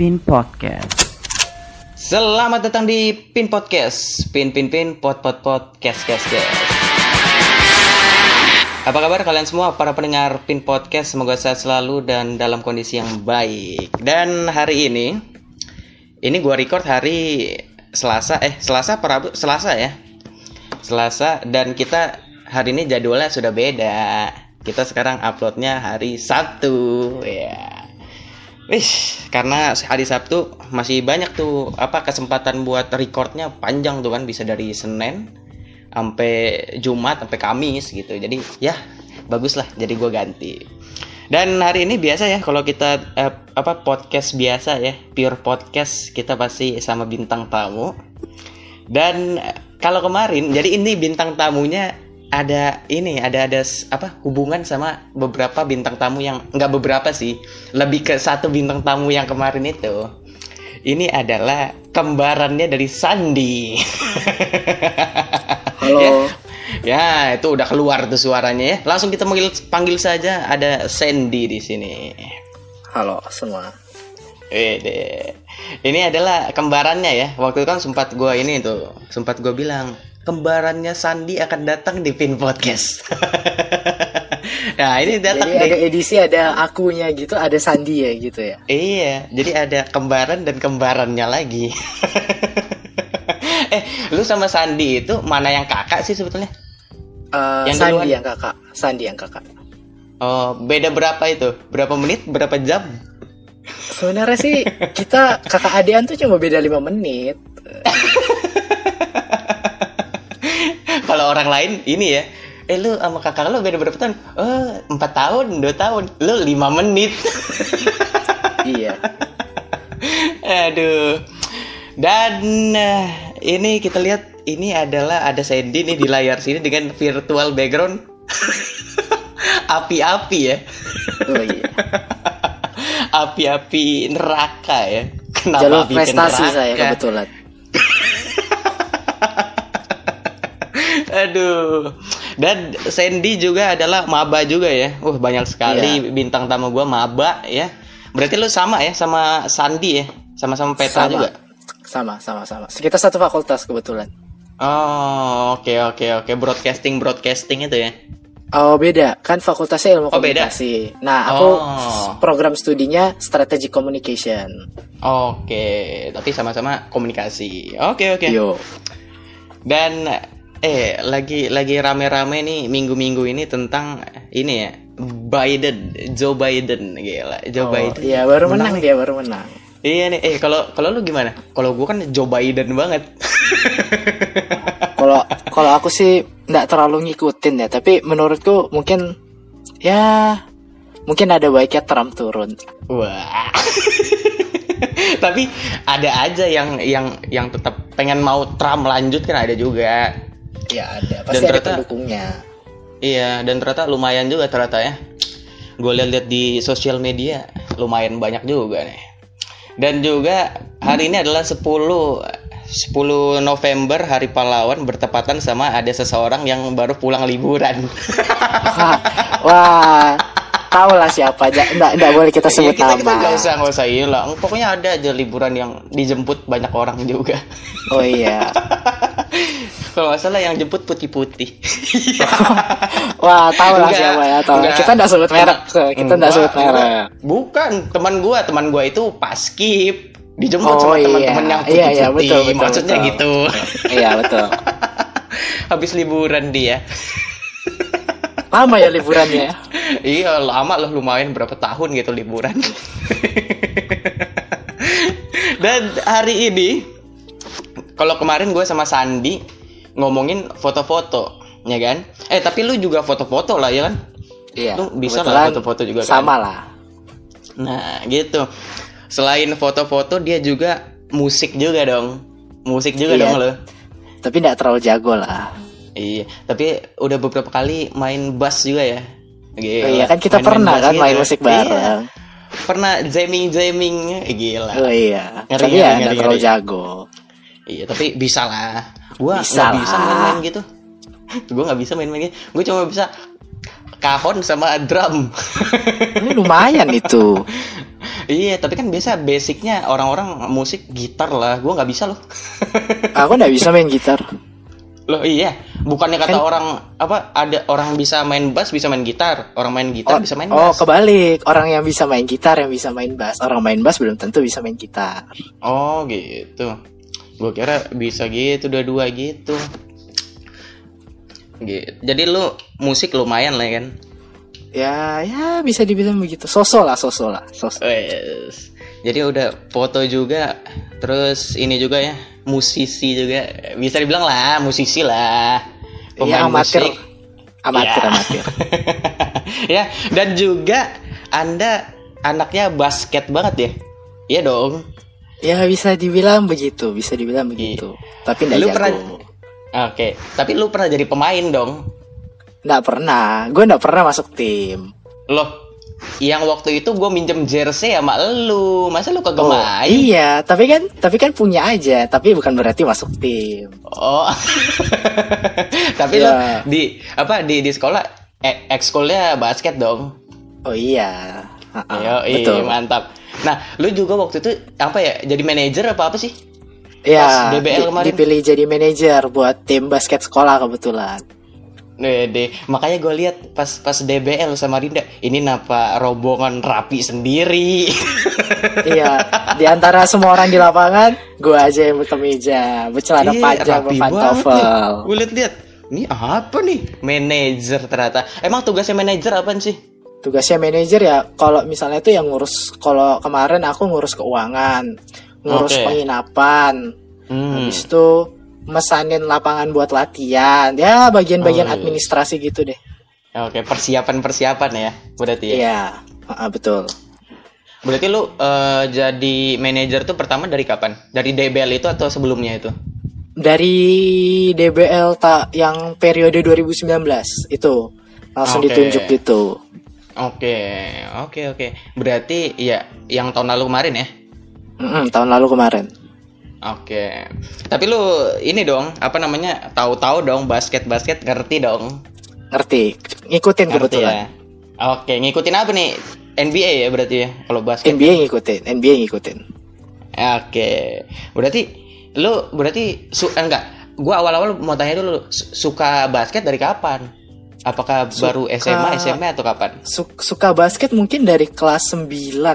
Pin Podcast. Selamat datang di Pin Podcast. Pin Pin Pin Pot Pot Podcast Kes Kes. Apa kabar kalian semua para pendengar Pin Podcast? Semoga sehat selalu dan dalam kondisi yang baik. Dan hari ini ini gua record hari Selasa eh Selasa Prabu Selasa ya. Selasa dan kita hari ini jadwalnya sudah beda. Kita sekarang uploadnya hari Sabtu ya. Wih, karena hari Sabtu masih banyak tuh apa kesempatan buat recordnya panjang tuh kan bisa dari Senin sampai Jumat sampai Kamis gitu. Jadi ya bagus lah. Jadi gue ganti. Dan hari ini biasa ya kalau kita eh, apa podcast biasa ya pure podcast kita pasti sama bintang tamu. Dan eh, kalau kemarin jadi ini bintang tamunya ada ini ada ada apa hubungan sama beberapa bintang tamu yang nggak beberapa sih lebih ke satu bintang tamu yang kemarin itu ini adalah kembarannya dari Sandi Halo. ya itu udah keluar tuh suaranya ya langsung kita panggil panggil saja ada Sandy di sini Halo semua. Wede. Ini adalah kembarannya ya. Waktu itu kan sempat gua ini tuh, sempat gua bilang kembarannya Sandi akan datang di Pin Podcast. nah, ini datang Jadi ada edisi ada akunya gitu, ada Sandi ya gitu ya. Iya, jadi ada kembaran dan kembarannya lagi. eh, lu sama Sandi itu mana yang kakak sih sebetulnya? Eh, Yang Sandi duluan. yang kakak, Sandi yang kakak. Oh, beda berapa itu? Berapa menit? Berapa jam? Sebenarnya sih kita kakak adean tuh cuma beda lima menit. Kalau orang lain ini ya, eh lu sama kakak lu beda berapa tahun? Oh, empat tahun, dua tahun. Lu lima menit. iya. Aduh. Dan eh, ini kita lihat ini adalah ada Sandy nih di layar sini dengan virtual background api-api ya. Oh iya. Api-api neraka ya. Kenapa Jalur api prestasi neraka? saya kebetulan. Aduh. Dan Sandy juga adalah maba juga ya. Wah, banyak sekali Iya. bintang tamu gua maba ya. Berarti lu sama ya sama Sandi ya? Sama-sama peta sama. juga. Sama, sama, sama. Kita satu fakultas kebetulan. Oh, oke oke oke. Broadcasting broadcasting itu ya. Oh beda, kan fakultasnya ilmu Oh, beda. komunikasi. Nah aku Oh. program studinya strategic communication. Oke, tapi sama-sama komunikasi. Oke oke. Yo. Dan eh lagi lagi rame-rame nih minggu-minggu ini tentang ini ya Biden, Joe Biden gila. Joe Oh, Biden. Iya baru menang nih. dia baru menang. Iya nih. Eh kalau kalau lu gimana? Kalau gua kan Joe Biden banget. Kalau kalau aku sih nggak terlalu ngikutin ya, tapi menurutku mungkin ya mungkin ada baiknya Trump turun. Wah. Tapi ada aja yang yang yang tetap pengen mau Trump lanjut kan ada juga. Ya ada, Dan pasti ada ternyata- pendukungnya. Iya, dan ternyata lumayan juga ternyata ya. Gue lihat-lihat di sosial media lumayan banyak juga nih. Dan juga hari ini adalah 10 10 November Hari Pahlawan bertepatan sama ada seseorang yang baru pulang liburan. Wah, wah tahu lah siapa aja. Nggak, nggak boleh kita sebut Iya, kita, kita nama. nggak usah nggak usah hilang. Pokoknya ada aja liburan yang dijemput banyak orang juga. Oh iya. Kalau nggak salah yang jemput putih-putih. Wah tahu lah siapa ya. Tahu. enggak. Kita nggak sebut merek. Kita nggak Enggak, sebut merek. Bukan, teman gua, teman gua itu paskip dijemput Oh, sama iya. teman-teman yang Iya, putih-putih. iya, betul, betul, Maksudnya betul. gitu. Iya betul. Habis liburan dia. Lama ya liburannya. iya, lama loh lumayan berapa tahun gitu liburan. Dan hari ini kalau kemarin gue sama Sandi ngomongin foto-foto, ya kan? Eh, tapi lu juga foto-foto lah ya kan? Iya. Lu bisa lah foto-foto juga kan? Sama lah. Nah, gitu. Selain foto-foto, dia juga musik juga dong. Musik juga Iya. dong lo. Tapi nggak terlalu jago lah. Iya, tapi udah beberapa kali main bass juga ya. Gila. Oh iya, kan kita pernah bass kan main musik bareng. Iya. Pernah jamming-jamming, Eh, gila. Oh iya. Ngeri, Tapi ngeri, ya ngeri, nggak terlalu ngeri. jago. Iya, tapi bisa lah. Gua Bisa nggak bisa main-main gitu. Gua nggak bisa main-main gitu. Gue cuma bisa kahon sama drum. Ini lumayan itu. Iya, tapi kan biasa basicnya orang-orang musik gitar lah. Gue nggak bisa loh. Aku nggak bisa main gitar. Loh iya, bukannya kata Kan- orang apa ada orang bisa main bass bisa main gitar, orang main gitar bisa main oh bass. kebalik. Orang yang bisa main gitar yang bisa main bass. Orang main bass belum tentu bisa main gitar. Oh gitu. Gue kira bisa gitu dua-dua gitu. Gitu. Jadi lu musik lumayan lah ya kan. Ya, ya bisa dibilang begitu. Sosok lah, sosok lah, sosok. Wes. Jadi udah foto juga, terus ini juga ya musisi juga bisa dibilang lah musisi lah. Ya amatir, musik. amatir, Ya. amatir. ya dan juga anda anaknya basket banget ya. Iya dong. Ya bisa dibilang begitu, bisa dibilang begitu. Tapi nggak Lu jago. pernah- Oke, tapi lu pernah jadi pemain dong. Nggak pernah. Gue nggak pernah masuk tim. Loh, yang waktu itu gue minjem jersey sama lu, masa lu kagak Oh, main? iya, tapi kan tapi kan punya aja, tapi bukan berarti masuk tim. Oh, tapi lu Ya. di apa di di sekolah eh, ekskulnya basket dong. Oh iya. Ha-ha, Yo, betul. mantap. Nah, lu juga waktu itu apa ya? Jadi manajer apa apa sih? Ya, Pas DBL kemarin. dipilih jadi manajer buat tim basket sekolah kebetulan. Dede, makanya gue lihat pas pas DBL sama Rinda, ini napa rombongan rapi sendiri. iya, di antara semua orang di lapangan, gue aja yang berkemeja, bercelana Iya, panjang, rapi berpantofel. Gue liat-liat, ini apa nih? Manajer ternyata. Emang tugasnya manajer apa sih? Tugasnya manajer ya, kalau misalnya itu yang ngurus, kalau kemarin aku ngurus keuangan, ngurus Oke. penginapan, Hmm. habis itu mesanin lapangan buat latihan, ya bagian-bagian Oh, iya. administrasi gitu deh. Oke, persiapan-persiapan ya, berarti ya. Iya, ha-ha, betul. Berarti lu eh, jadi manajer tuh pertama dari kapan? Dari DBL itu atau sebelumnya itu? Dari DBL tak yang periode 2019 itu langsung Oke. ditunjuk gitu. Oke, oke, oke. Berarti ya yang tahun lalu kemarin ya? Mm-mm, tahun lalu kemarin. Oke. Tapi lu ini dong, apa namanya? Tahu-tahu dong basket-basket ngerti dong. Ngerti, ngikutin Ngerti kebetulan. ya. Oke, ngikutin apa nih? NBA ya berarti ya kalau basket. NBA ngikutin, NBA ngikutin. Oke. Berarti lu berarti su eh, enggak. Gua awal-awal mau tanya dulu su- suka basket dari kapan? Apakah baru SMA, SMA atau kapan? Su- suka basket mungkin dari kelas 9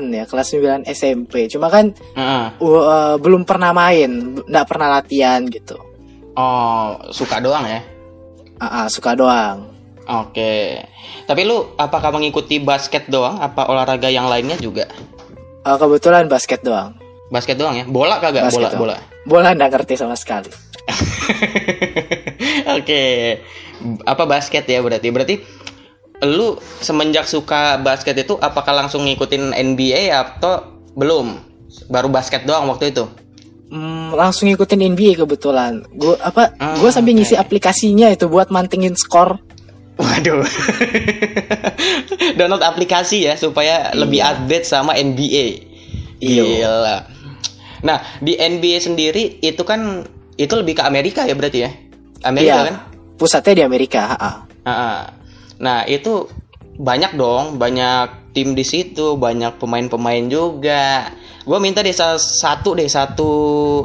ya, kelas 9 SMP. Cuma kan Heeh. uh, belum pernah main, nggak pernah latihan gitu. Oh, suka doang ya. Ah, ah, suka doang. Oke. Tapi lu apakah mengikuti basket doang apa olahraga yang lainnya juga? Uh, kebetulan basket doang. Basket doang ya? Bola kagak? Basket bola, doang. bola. Bola nggak ngerti sama sekali. Oke. Apa basket ya berarti? Berarti lu semenjak suka basket itu apakah langsung ngikutin NBA atau belum? Baru basket doang waktu itu. Hmm, langsung ngikutin NBA kebetulan. Gue apa? Ah, gue sambil ngisi oke. aplikasinya itu buat mantengin skor. Waduh. Download aplikasi ya supaya lebih Iya. update sama NBA. Iya. Gila. Nah, di NBA sendiri itu kan itu lebih ke Amerika ya berarti ya? Amerika Iya. kan? Pusatnya di Amerika. ha, ha. Ah, Nah, itu banyak dong, banyak tim di situ, banyak pemain-pemain juga. Gue minta deh satu deh satu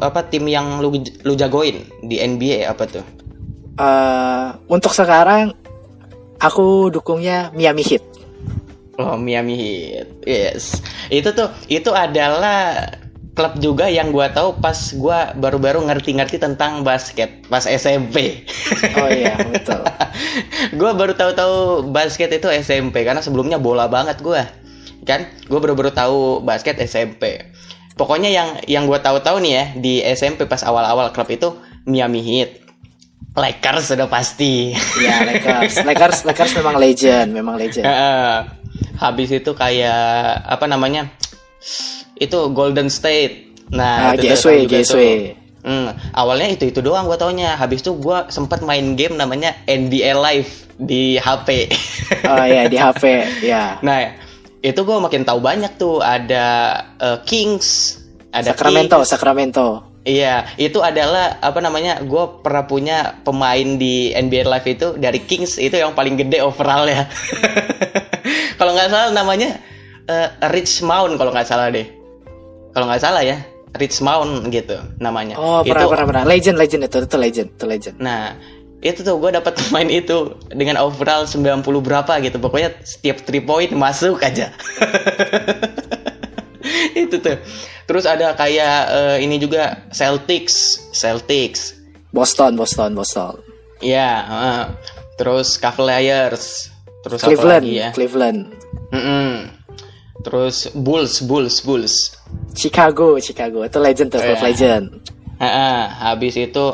apa tim yang lu lu jagoin di NBA apa tuh? Eh, untuk sekarang aku dukungnya Miami Heat. Oh, Miami Heat. Yes. Itu tuh itu adalah klub juga yang gua tahu pas gua baru-baru ngerti-ngerti tentang basket pas SMP. Oh iya betul. gua baru tahu-tahu basket itu SMP karena sebelumnya bola banget gua. Kan? Gua baru-baru tahu basket SMP. Pokoknya yang yang gua tahu-tahu nih ya di SMP pas awal-awal klub itu Miami Heat. Lakers sudah pasti. Ya Lakers, Lakers, Lakers memang legend, memang legend. Heeh. Habis itu kayak apa namanya? Itu Golden State. Nah, Ah, itu GSW, GSW. Hmm, awalnya itu itu doang gua taunya. Habis itu gua sempat main game namanya NBA Live di HP. Oh ya di HP, ya. nah, itu gua makin tahu banyak tuh ada eh, Kings, ada Sacramento, Kings. Sacramento. Iya, itu adalah apa namanya? Gue pernah punya pemain di NBA Live itu dari Kings itu yang paling gede overall ya. Kalau nggak salah namanya eh, Richmond kalau nggak salah deh. Kalau nggak salah ya, Richmond gitu namanya. Oh, itu, pernah pernah pernah. Legend legend itu itu legend, itu legend. Nah, itu tuh gue dapat main itu dengan overall 90 berapa gitu. Pokoknya setiap 3 point masuk aja. itu tuh. Terus ada kayak eh, ini juga Celtics, Celtics. Boston, Boston, Boston. Ya, heeh. terus Cavaliers, terus apa Cleveland, lagi ya? Cleveland. Mm-mm. Terus Bulls, Bulls, Bulls. Chicago, Chicago. Itu legend tuh, Iya. klub legend. Heeh, habis itu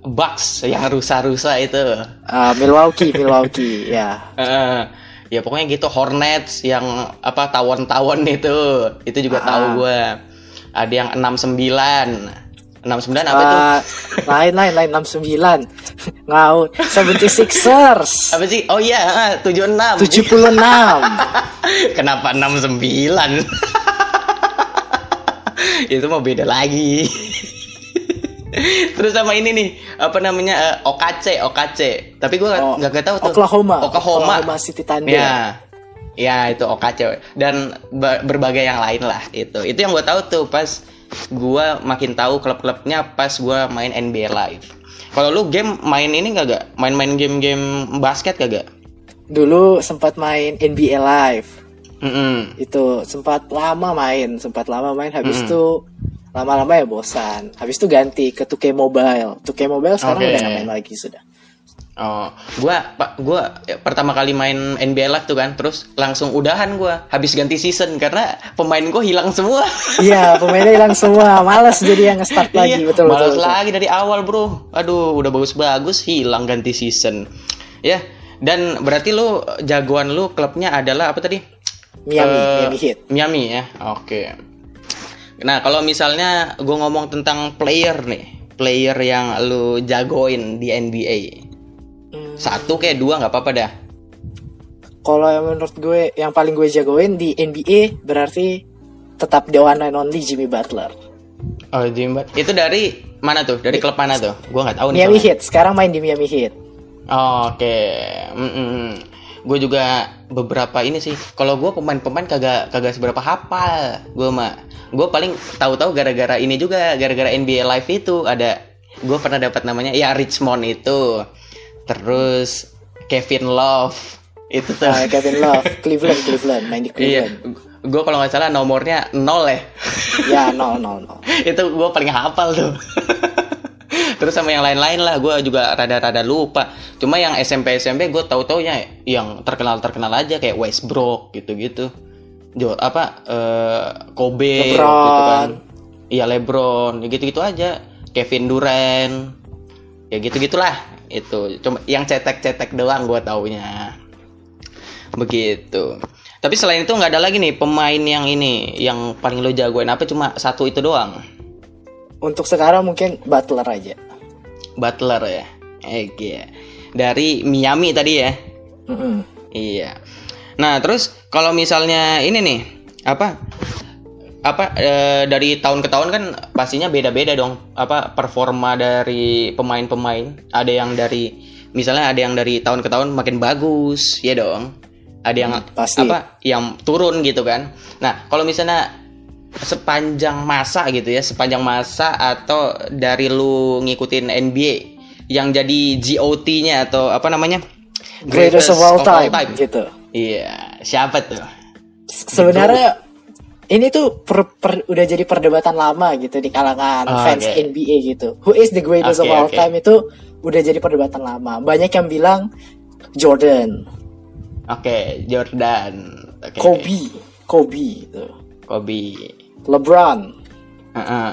Bucks yang rusa-rusa itu. Ah, Milwaukee, Milwaukee, ya. Heeh. ya pokoknya gitu Hornets yang apa tawon-tawon itu. Itu juga Ah. tahu gua. Ada yang 69. 69 apa itu? Ah, lain lain lain 69. Ngau. 76ers. Apa sih? Oh iya, heeh, 76. 76. Kenapa 69? itu mau beda lagi. Terus sama ini nih, apa namanya? eh, OKC, OKC. Tapi gue Oh, nggak nggak tahu tuh. Oklahoma. Oklahoma. Oklahoma City Thunder. Ya. Ya, itu OKC dan ba- berbagai yang lain lah itu. Itu yang gue tahu tuh pas gue makin tahu klub-klubnya pas gue main NBA Live. Kalau lu game main ini kagak? Main-main game-game basket kagak? Dulu sempat main NBA Live. Mm-mm. Itu sempat lama main, sempat lama main habis Mm-mm. itu lama-lama ya bosan. Habis itu ganti ke 2K Mobile. 2K Mobile sekarang Oke. udah main lagi sudah. Oh, gua pak gua eh, pertama kali main NBA Live tuh kan, terus langsung udahan gua habis ganti season karena pemain gua hilang semua. Iya, pemainnya hilang semua. Males jadi yang nge-start lagi, Iya, betul malas betul. betul. lagi dari awal, Bro. Aduh, udah bagus-bagus hilang ganti season. Ya, dan berarti lu jagoan lu klubnya adalah apa tadi? Miami, Eh, Miami Heat. Miami ya. Oke. Nah, kalau misalnya gua ngomong tentang player nih, player yang lu jagoin di NBA. Satu kayak dua nggak apa-apa dah. Kalau yang menurut gue yang paling gue jagoin di NBA berarti tetap the one and only Jimmy Butler. Oh, Jimmy Butler. Itu dari mana tuh? Dari klub mana tuh? Gua nggak tahu nih. Miami soalnya. Heat, sekarang main di Miami Heat. Oh, Oke. Gue juga beberapa ini sih. Kalau gue pemain-pemain kagak kagak seberapa hafal. Gue mah. Gue paling tahu-tahu gara-gara ini juga, gara-gara NBA Live itu ada. Gue pernah dapat namanya ya Richmond itu. Terus Kevin Love itu tuh. Nah, Kevin Love, Cleveland, Cleveland, main di Iya. Cleveland. Gue kalau nggak salah nomornya nol ya. Ya, nol, nol, nol. itu gue paling hafal tuh terus sama yang lain-lain lah gue juga rada-rada lupa cuma yang SMP SMP gue tahu taunya yang terkenal terkenal aja kayak Westbrook gitu-gitu Jo apa eh, Kobe LeBron. gitu kan iya LeBron ya gitu-gitu aja Kevin Durant ya gitu gitulah itu cuma yang cetek-cetek doang gue taunya. Begitu. Tapi selain itu nggak ada lagi nih pemain yang ini yang paling lo jagoin apa? Cuma satu itu doang. Untuk sekarang mungkin Butler aja. Butler ya? Oke dari Miami tadi ya? Mm-mm. iya. Nah terus kalau misalnya ini nih apa apa eh, dari tahun ke tahun kan pastinya beda-beda dong. Apa performa dari pemain-pemain. Ada yang dari misalnya ada yang dari tahun ke tahun makin bagus ya dong. Ada yang Hmm, pasti. apa yang turun gitu kan. Nah kalau misalnya sepanjang masa gitu ya sepanjang masa atau dari lu ngikutin NBA yang jadi GOT-nya atau apa namanya? Greatest of all time, gitu. iya siapa tuh? Sebenarnya ini tuh per- per- udah jadi perdebatan lama gitu di kalangan Oh, fans oke. NBA gitu. Who is the greatest Oke, of all oke. time itu udah jadi perdebatan lama. Banyak yang bilang Jordan, Oke, Jordan. Oke. Kobe, Kobe gitu. Kobe. LeBron. Heeh.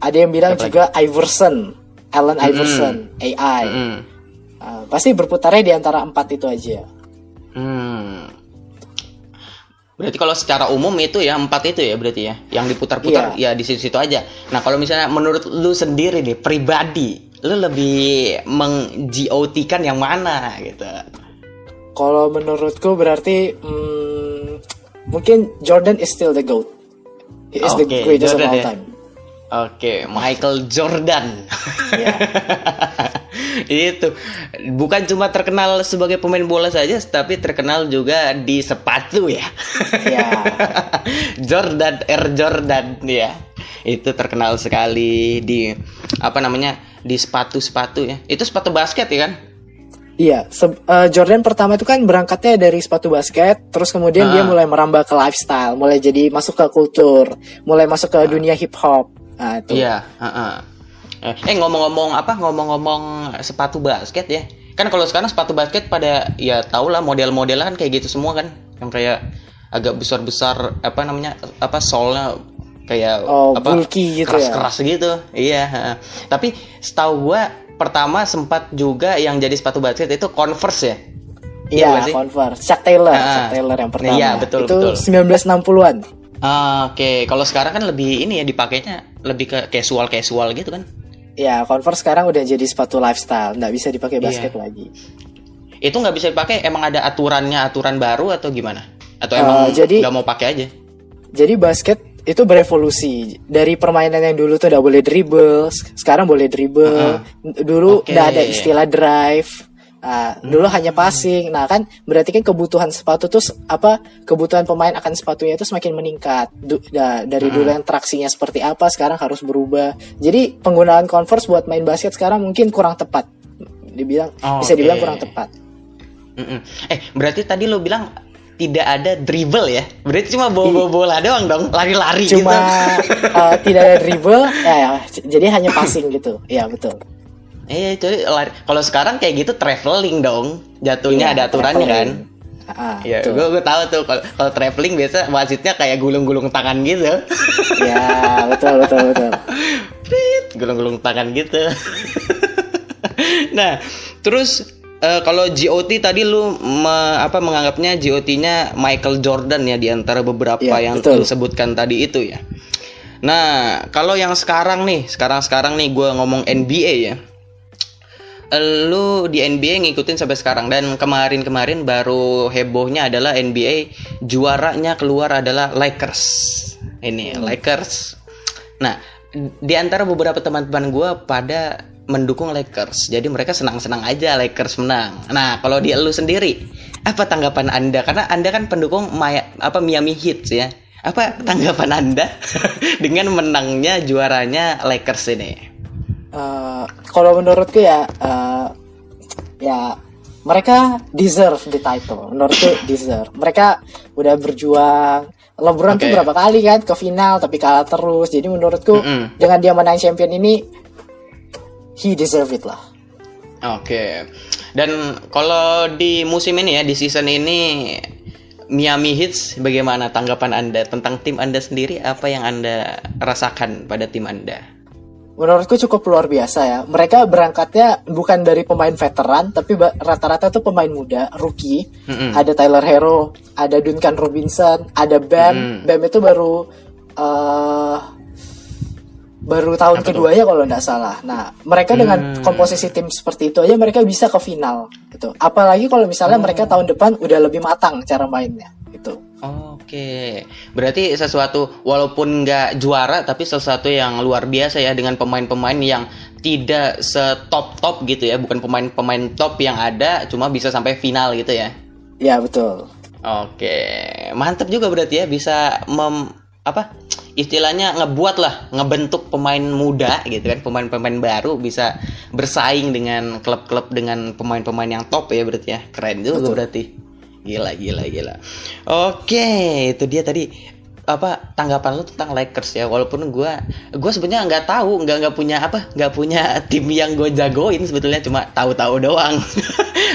Ada yang bilang Siapa juga Iverson, Allen Mm-mm. Iverson, AI. Mm-mm. Uh, pasti berputarnya di antara empat itu aja. Hmm. Berarti kalau secara umum itu ya empat itu ya berarti ya, yang diputar-putar ya di situ-situ aja. Nah kalau misalnya menurut lu sendiri nih pribadi, lu lebih meng-GOT-kan yang mana gitu? Kalau menurutku berarti hmm, mungkin Jordan is still the goat. He is the Oke, greatest Jordan of all ya. Oke, Michael Jordan. Ya. itu bukan cuma terkenal sebagai pemain bola saja, tapi terkenal juga di sepatu ya. Ya. Jordan Air Jordan ya. Itu terkenal sekali di apa namanya? di sepatu-sepatu ya. Itu sepatu basket ya kan? Iya, se- eh, Jordan pertama itu kan berangkatnya dari sepatu basket, terus kemudian dia Ah. mulai merambah ke lifestyle, mulai jadi masuk ke kultur, mulai masuk ke dunia hip hop. Nah, itu. Iya, heeh. Eh, Eh ngomong-ngomong apa ngomong-ngomong sepatu basket ya. Kan kalau sekarang sepatu basket pada ya tau lah model-modelan kayak gitu semua kan. Yang kayak agak besar-besar apa namanya apa solnya kayak Oh, apa bulky gitu ya. keras-keras gitu. Iya, heeh. Tapi setahu gua pertama sempat juga yang jadi sepatu basket itu Converse ya. Iya Iya, sih? Converse, Chuck Taylor, Ah. Chuck Taylor yang pertama. Iya, betul, itu betul. 1960-an. Ah, Oke, kalau sekarang kan lebih ini ya dipakainya lebih ke casual-casual gitu kan. Ya, Converse sekarang udah jadi sepatu lifestyle, nggak bisa dipakai Iya. basket lagi. itu nggak bisa dipakai emang ada aturannya aturan baru atau gimana atau Eh, emang jadi- nggak mau pakai aja Jadi basket itu berevolusi dari permainan yang dulu tuh udah boleh dribble, sekarang boleh dribble. Dulu Oke. udah ada istilah drive. Nah, dulu hanya passing. Nah, kan berarti kan kebutuhan sepatu tuh apa? Kebutuhan pemain akan sepatunya itu semakin meningkat. Du- da- dari dulu yang traksinya seperti apa, sekarang harus berubah. Jadi penggunaan Converse buat main basket sekarang mungkin kurang tepat. Dibilang bisa Oke. dibilang kurang tepat. Mm-mm. eh berarti tadi lo bilang tidak ada dribble ya berarti cuma bawa bawa bola doang dong lari-lari Cuma gitu uh, tidak ada dribble, ya, ya, jadi hanya passing gitu. Ya, betul. Eh jadi lari kalau sekarang kayak gitu traveling dong jatuhnya Iya, ada aturannya kan. Ah, ya gue gue tahu tuh kalau kalau traveling biasa wasitnya kayak gulung-gulung tangan gitu Ya, betul betul betul. Prit, gulung-gulung tangan gitu. nah, terus eh, kalau GOT tadi lu me- apa menganggapnya GOT-nya Michael Jordan ya di antara beberapa Iya, yang betul. lu sebutkan tadi itu ya. Nah, kalau yang sekarang nih, sekarang-sekarang nih gua ngomong NBA ya. Lu di NBA ngikutin sampai sekarang dan kemarin-kemarin baru hebohnya adalah NBA juaranya keluar adalah Lakers. Ini Lakers. Nah, di antara beberapa teman-teman gue pada mendukung Lakers. Jadi mereka senang-senang aja Lakers menang. Nah, kalau di lu sendiri, apa tanggapan Anda? Karena Anda kan pendukung Maya, apa Miami Heat ya. Apa tanggapan Anda dengan menangnya juaranya Lakers ini? Eh, kalau menurutku ya, eh, ya mereka deserve the title. Menurutku deserve. Mereka udah berjuang. LeBron tuh Oke. berapa kali kan ke final tapi kalah terus. Jadi menurutku Mm-mm. dengan dia menang champion ini, he deserve it lah. Oke. Dan kalau di musim ini ya, di season ini Miami Heat bagaimana tanggapan Anda tentang tim Anda sendiri? Apa yang Anda rasakan pada tim Anda? Menurutku cukup luar biasa ya. Mereka berangkatnya bukan dari pemain veteran, tapi rata-rata tuh pemain muda, rookie. Mm-mm. Ada Tyler Hero, ada Duncan Robinson, ada Bam. Mm. Bam itu baru eh baru tahun keduanya kalau nggak salah. Nah, mereka dengan Hmm. komposisi tim seperti itu aja mereka bisa ke final gitu. Apalagi kalau misalnya Oh. mereka tahun depan udah lebih matang cara mainnya. Oke, berarti sesuatu walaupun nggak juara tapi sesuatu yang luar biasa ya dengan pemain-pemain yang tidak setop top gitu ya, bukan pemain-pemain top yang ada, cuma bisa sampai final gitu ya. Ya, betul. Oke, mantap juga berarti ya bisa mem apa istilahnya ngebuat lah ngebentuk pemain muda gitu kan pemain-pemain baru bisa bersaing dengan klub-klub dengan pemain-pemain yang top ya berarti ya keren juga Betul. berarti gila gila gila. Oke itu dia tadi apa tanggapan lu tentang Lakers ya. Walaupun gua gua sebenarnya nggak tahu nggak nggak punya apa nggak punya tim yang gue jagoin sebetulnya cuma tahu-tahu doang.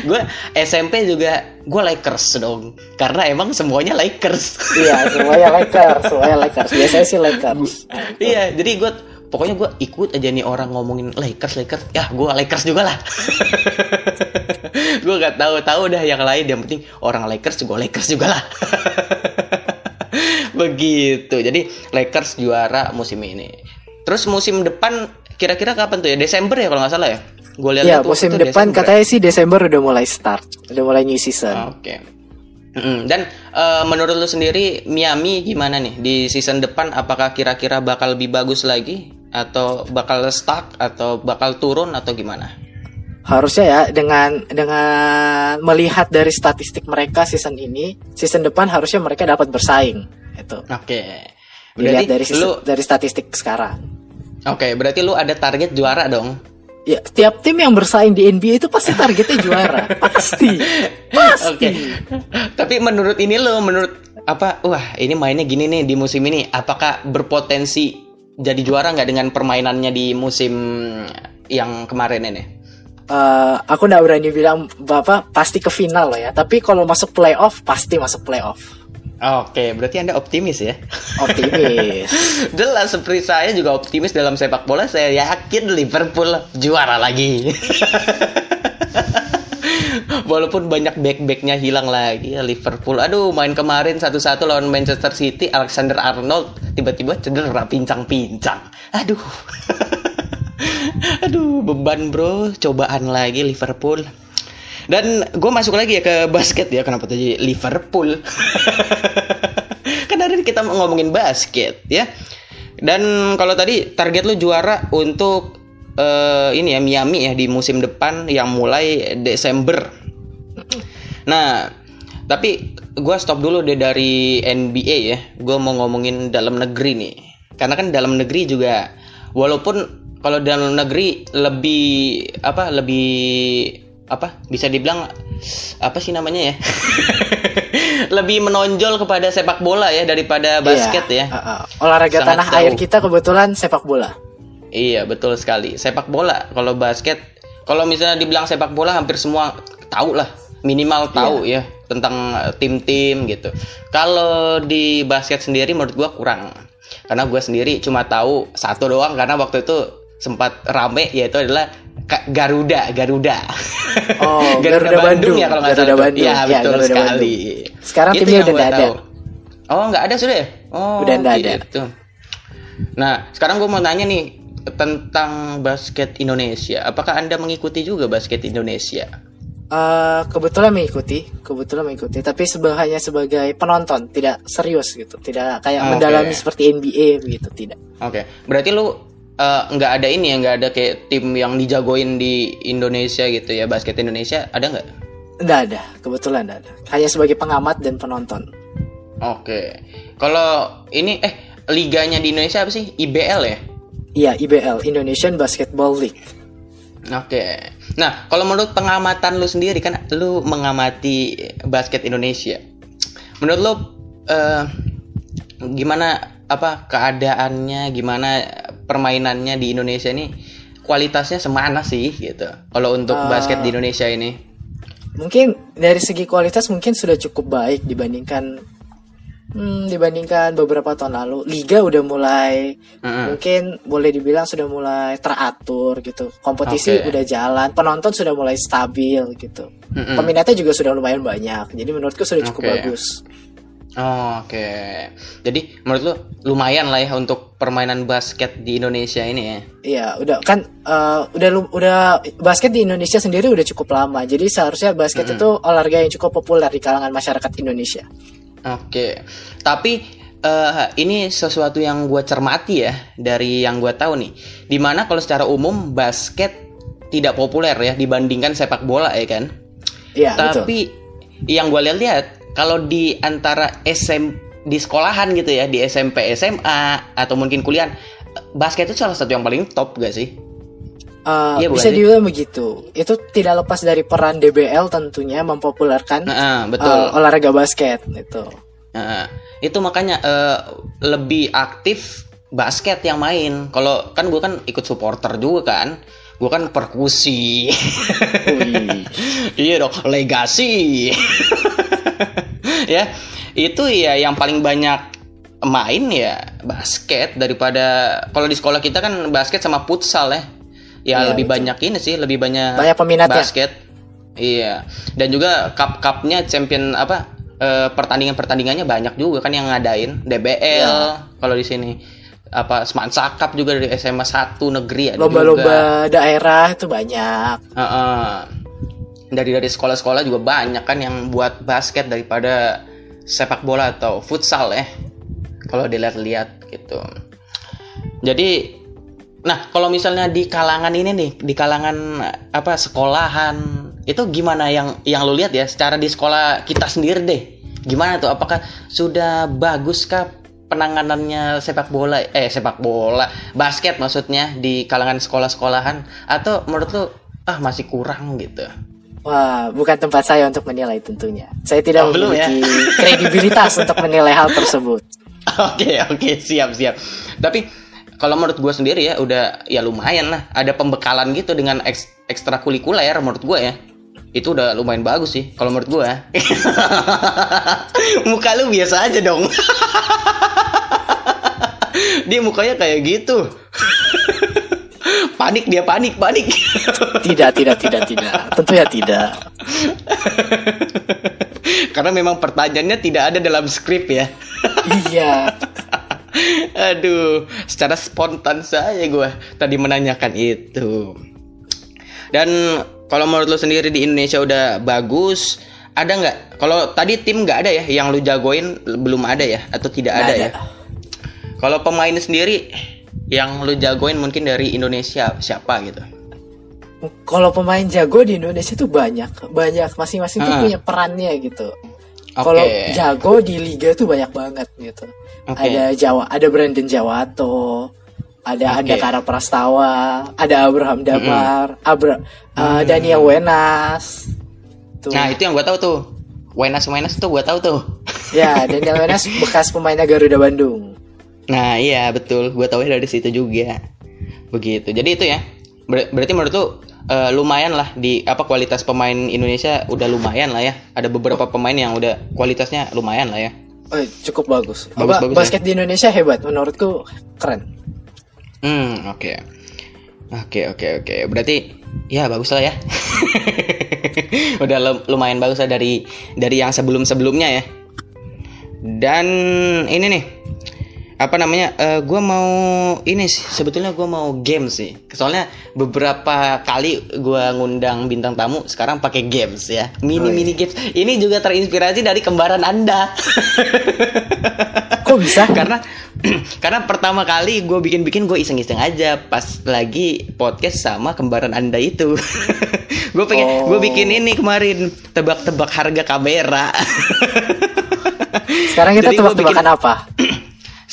Gue SMP juga gue Lakers dong. Karena emang semuanya Lakers. Iya, semuanya Lakers, semuanya Lakers. Biasanya sih Lakers. iya jadi gue pokoknya gue ikut aja nih orang ngomongin Lakers Lakers. Ya gue Lakers juga lah. Gue nggak tahu tahu dah yang lain. Yang penting orang Lakers gue Lakers juga lah. Begitu. Jadi Lakers juara musim ini. Terus musim depan kira-kira kapan tuh ya? Desember ya kalau nggak salah ya? Gue lihat Iya, musim depan katanya sih Desember udah mulai start, udah mulai new season. Oke. Mm, Dan eh, menurut lu sendiri Miami gimana nih di season depan? Apakah kira-kira bakal lebih bagus lagi atau bakal stuck atau bakal turun atau gimana? Harusnya ya dengan dengan melihat dari statistik mereka season ini, season depan harusnya mereka dapat bersaing. Itu. Oke. Dilihat Berarti dari season- lu dari statistik sekarang. Oke, berarti lu ada target juara dong. Ya, tiap tim yang bersaing di NBA itu pasti targetnya juara. Pasti. Pasti. Oke. Tapi menurut ini lo, menurut apa? Wah, ini mainnya gini nih di musim ini. Apakah berpotensi jadi juara nggak dengan permainannya di musim yang kemarin ini? Eh, aku nggak berani bilang bapak pasti ke final loh ya. Tapi kalau masuk playoff pasti masuk playoff. Oke, berarti anda optimis ya? Optimis. Jelas seperti saya juga optimis dalam sepak bola. Saya yakin Liverpool juara lagi. Walaupun banyak back-backnya hilang lagi ya Liverpool. Aduh, main kemarin satu-satu lawan Manchester City, Alexander Arnold tiba-tiba cedera pincang-pincang. Aduh. Aduh, beban bro, cobaan lagi Liverpool. Dan gue masuk lagi ya ke basket ya, kenapa tadi Liverpool? kan hari ini kita ngomongin basket ya. Dan kalau tadi target lu juara untuk eh, ini ya Miami ya di musim depan yang mulai Desember. Nah, tapi gue stop dulu deh dari NBA ya. Gue mau ngomongin dalam negeri nih. Karena kan dalam negeri juga walaupun kalau dalam negeri lebih apa lebih apa bisa dibilang apa sih namanya ya lebih menonjol kepada sepak bola ya daripada basket Iya, ya uh, uh. Olahraga Sangat tanah jauh. air kita kebetulan sepak bola. Iya betul sekali. Sepak bola kalau basket, kalau misalnya dibilang sepak bola hampir semua tahu lah minimal tahu ya tentang eh, tim-tim gitu. Kalau di basket sendiri menurut gua kurang. Karena gua sendiri cuma tahu satu doang karena waktu itu sempat rame yaitu adalah Garuda, Garuda. Oh, Garuda Bandung. ya kalau nggak Garuda salah. Bandung. Iya Iya, betul Garuda sekali. Sekarang Itu timnya udah ada. tahu. Oh nggak ada sudah ya? Oh Udah nggak ada. gitu. Nah sekarang gue mau nanya nih tentang basket Indonesia. Apakah anda mengikuti juga basket Indonesia? Eh, kebetulan mengikuti, kebetulan mengikuti, tapi hanya sebagai penonton, tidak serius gitu, tidak kayak Oke. mendalami seperti NBA begitu, tidak. Oke, berarti lu eh, nggak ada ini ya, nggak ada kayak tim yang dijagoin di Indonesia gitu ya, basket Indonesia ada nggak? Nggak ada, kebetulan nggak ada. Hanya sebagai pengamat dan penonton. Oke, kalau ini eh liganya di Indonesia apa sih? IBL ya? Iya, IBL, Indonesian Basketball League. Oke. Nah, kalau menurut pengamatan lu sendiri kan lu mengamati basket Indonesia. Menurut lu eh, gimana apa keadaannya, gimana permainannya di Indonesia ini kualitasnya semana sih gitu. Kalau untuk Ah. basket di Indonesia ini. Mungkin dari segi kualitas mungkin sudah cukup baik dibandingkan hmm, dibandingkan beberapa tahun lalu. Liga udah mulai Mm-mm. mungkin boleh dibilang sudah mulai teratur gitu. Kompetisi Oke. udah jalan, penonton sudah mulai stabil gitu. Mm-mm. Peminatnya juga sudah lumayan banyak. Jadi menurutku sudah cukup Oke. bagus. Oh, Oke. Jadi menurut lu lumayan lah ya untuk permainan basket di Indonesia ini ya. Iya, udah kan eh, udah udah basket di Indonesia sendiri udah cukup lama. Jadi seharusnya basket itu olahraga yang cukup populer di kalangan masyarakat Indonesia. Oke, tapi eh, ini sesuatu yang gue cermati ya dari yang gue tahu nih. Di mana kalau secara umum basket tidak populer ya dibandingkan sepak bola ya kan. Iya, betul. tapi yang gue lihat-lihat kalau di antara SM di sekolahan gitu ya di SMP SMA atau mungkin kuliah basket itu salah satu yang paling top gak sih? Iya, bukan bisa dibilang begitu. Itu tidak lepas dari peran DBL tentunya mempopulerkan Nah, betul. eh, olahraga basket itu. Nah, itu makanya eh, lebih aktif basket yang main. Kalau kan gue kan ikut supporter juga kan. Gue kan perkusi. Iya dong, legasi. ya, itu ya yang paling banyak main ya basket daripada kalau di sekolah kita kan basket sama futsal ya. Ya Iya, lebih betul. banyak ini sih, lebih banyak Banyak peminatnya. basket. Iya. Dan juga cup-cupnya champion apa eh, pertandingan-pertandingannya banyak juga kan yang ngadain DBL Iya. kalau di sini apa Semansa Cup juga dari SMA 1 negeri ada juga. Lomba-lomba daerah itu banyak. Heeh. Dari dari sekolah-sekolah juga banyak kan yang buat basket daripada sepak bola atau futsal ya. Kalau dilihat-lihat gitu. Jadi Nah, kalau misalnya di kalangan ini nih, di kalangan apa sekolahan, itu gimana yang yang lu lihat ya secara di sekolah kita sendiri deh. Gimana tuh? Apakah sudah baguskah penanganannya sepak bola eh sepak bola, basket maksudnya di kalangan sekolah-sekolahan atau menurut lu ah masih kurang gitu? Wah, bukan tempat saya untuk menilai tentunya. Saya tidak Oh, ya? memiliki kredibilitas untuk menilai hal tersebut. Oke oke siap siap. Tapi kalau menurut gue sendiri ya udah ya lumayan lah. Ada pembekalan gitu dengan eks, ekstrakurikuler menurut gue ya. Itu udah lumayan bagus sih kalau menurut gue. Muka lu biasa aja dong. dia mukanya kayak gitu. Panik dia panik panik. Tidak, tidak, tidak, tidak. Tentunya tidak. Karena memang pertanyaannya tidak ada dalam skrip ya. Iya. Aduh, secara spontan saya gue tadi menanyakan itu. Dan kalau menurut lo sendiri di Indonesia udah bagus, ada nggak? Kalau tadi tim nggak ada ya, yang lu jagoin belum ada ya, atau tidak ada, ada. ya? Kalau pemain sendiri yang lu jagoin mungkin dari Indonesia siapa gitu? Kalau pemain jago di Indonesia tuh banyak, banyak masing-masing tuh Ah. punya perannya gitu. Oke. Kalau jago di liga tuh banyak banget gitu. Oke. Ada Jawa, ada Brandon Jawato, ada Oke. Andakara Prastawa, ada Abraham Damar, Abra, uh, Daniel Wenas. Tuh. Nah itu yang gue tahu tuh. Wenas Wenas tuh gue tahu tuh. Ya, Daniel Wenas bekas pemainnya Garuda Bandung. Nah iya betul, gue tahu dari situ juga. Begitu. Jadi itu ya. Ber- berarti menurut lu eh, lumayan lah di apa kualitas pemain Indonesia udah lumayan lah ya. Ada beberapa pemain yang udah kualitasnya lumayan lah ya. Oh, cukup bagus. Bagus, Ba- bagus, basket di Indonesia hebat menurutku keren. Hmm oke. Oke oke oke. Berarti ya bagus lah ya. udah lu- lumayan bagus lah dari dari yang sebelum sebelumnya ya. Dan ini nih apa namanya? eh gue mau ini sih sebetulnya gue mau game sih. Soalnya beberapa kali gue ngundang bintang tamu sekarang pakai games ya. Mini Oh, iya. mini games. Ini juga terinspirasi dari kembaran anda. Kok bisa? karena karena pertama kali gue bikin bikin gue iseng iseng aja pas lagi podcast sama kembaran anda itu. gue pengen gue Oh. bikin ini kemarin tebak tebak harga kamera. Sekarang kita Jadi gua tebak-tebakan apa?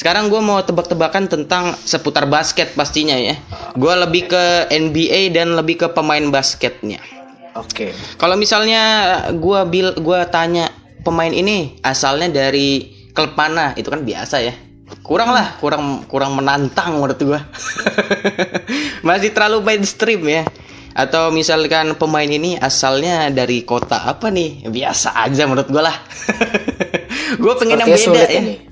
Sekarang gue mau tebak-tebakan tentang seputar basket pastinya ya. Gue lebih ke NBA dan lebih ke pemain basketnya. Oke. Kalau misalnya gue bil gua tanya pemain ini asalnya dari klub mana, itu kan biasa ya. Kurang lah, kurang kurang menantang menurut gue. Masih terlalu mainstream ya. Atau misalkan pemain ini asalnya dari kota apa nih? Biasa aja menurut gue lah. gue pengen yang beda ya ini.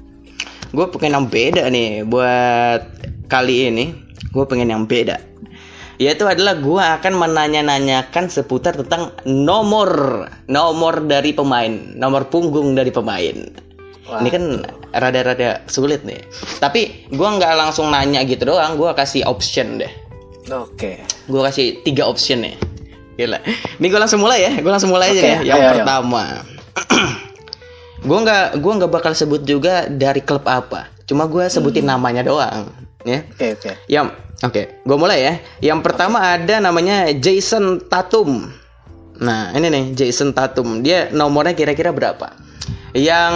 Gue pengen yang beda nih buat kali ini. Gue pengen yang beda. Yaitu adalah gue akan menanya-nanyakan seputar tentang nomor nomor dari pemain nomor punggung dari pemain. Wah. ini kan rada-rada sulit nih. Tapi gue nggak langsung nanya gitu doang gue kasih option deh. Oke. gue kasih tiga option nih. Gila. Ini gue langsung mulai ya gue langsung mulai aja Oke, ya yang ayo, ayo. gue nggak gua nggak bakal sebut juga dari klub apa. Cuma gue sebutin Hmm. namanya doang ya. Oke, oke. yang oke gue mulai ya. Yang pertama ada namanya Jason Tatum. Nah ini nih Jason Tatum. Dia nomornya kira-kira berapa? Yang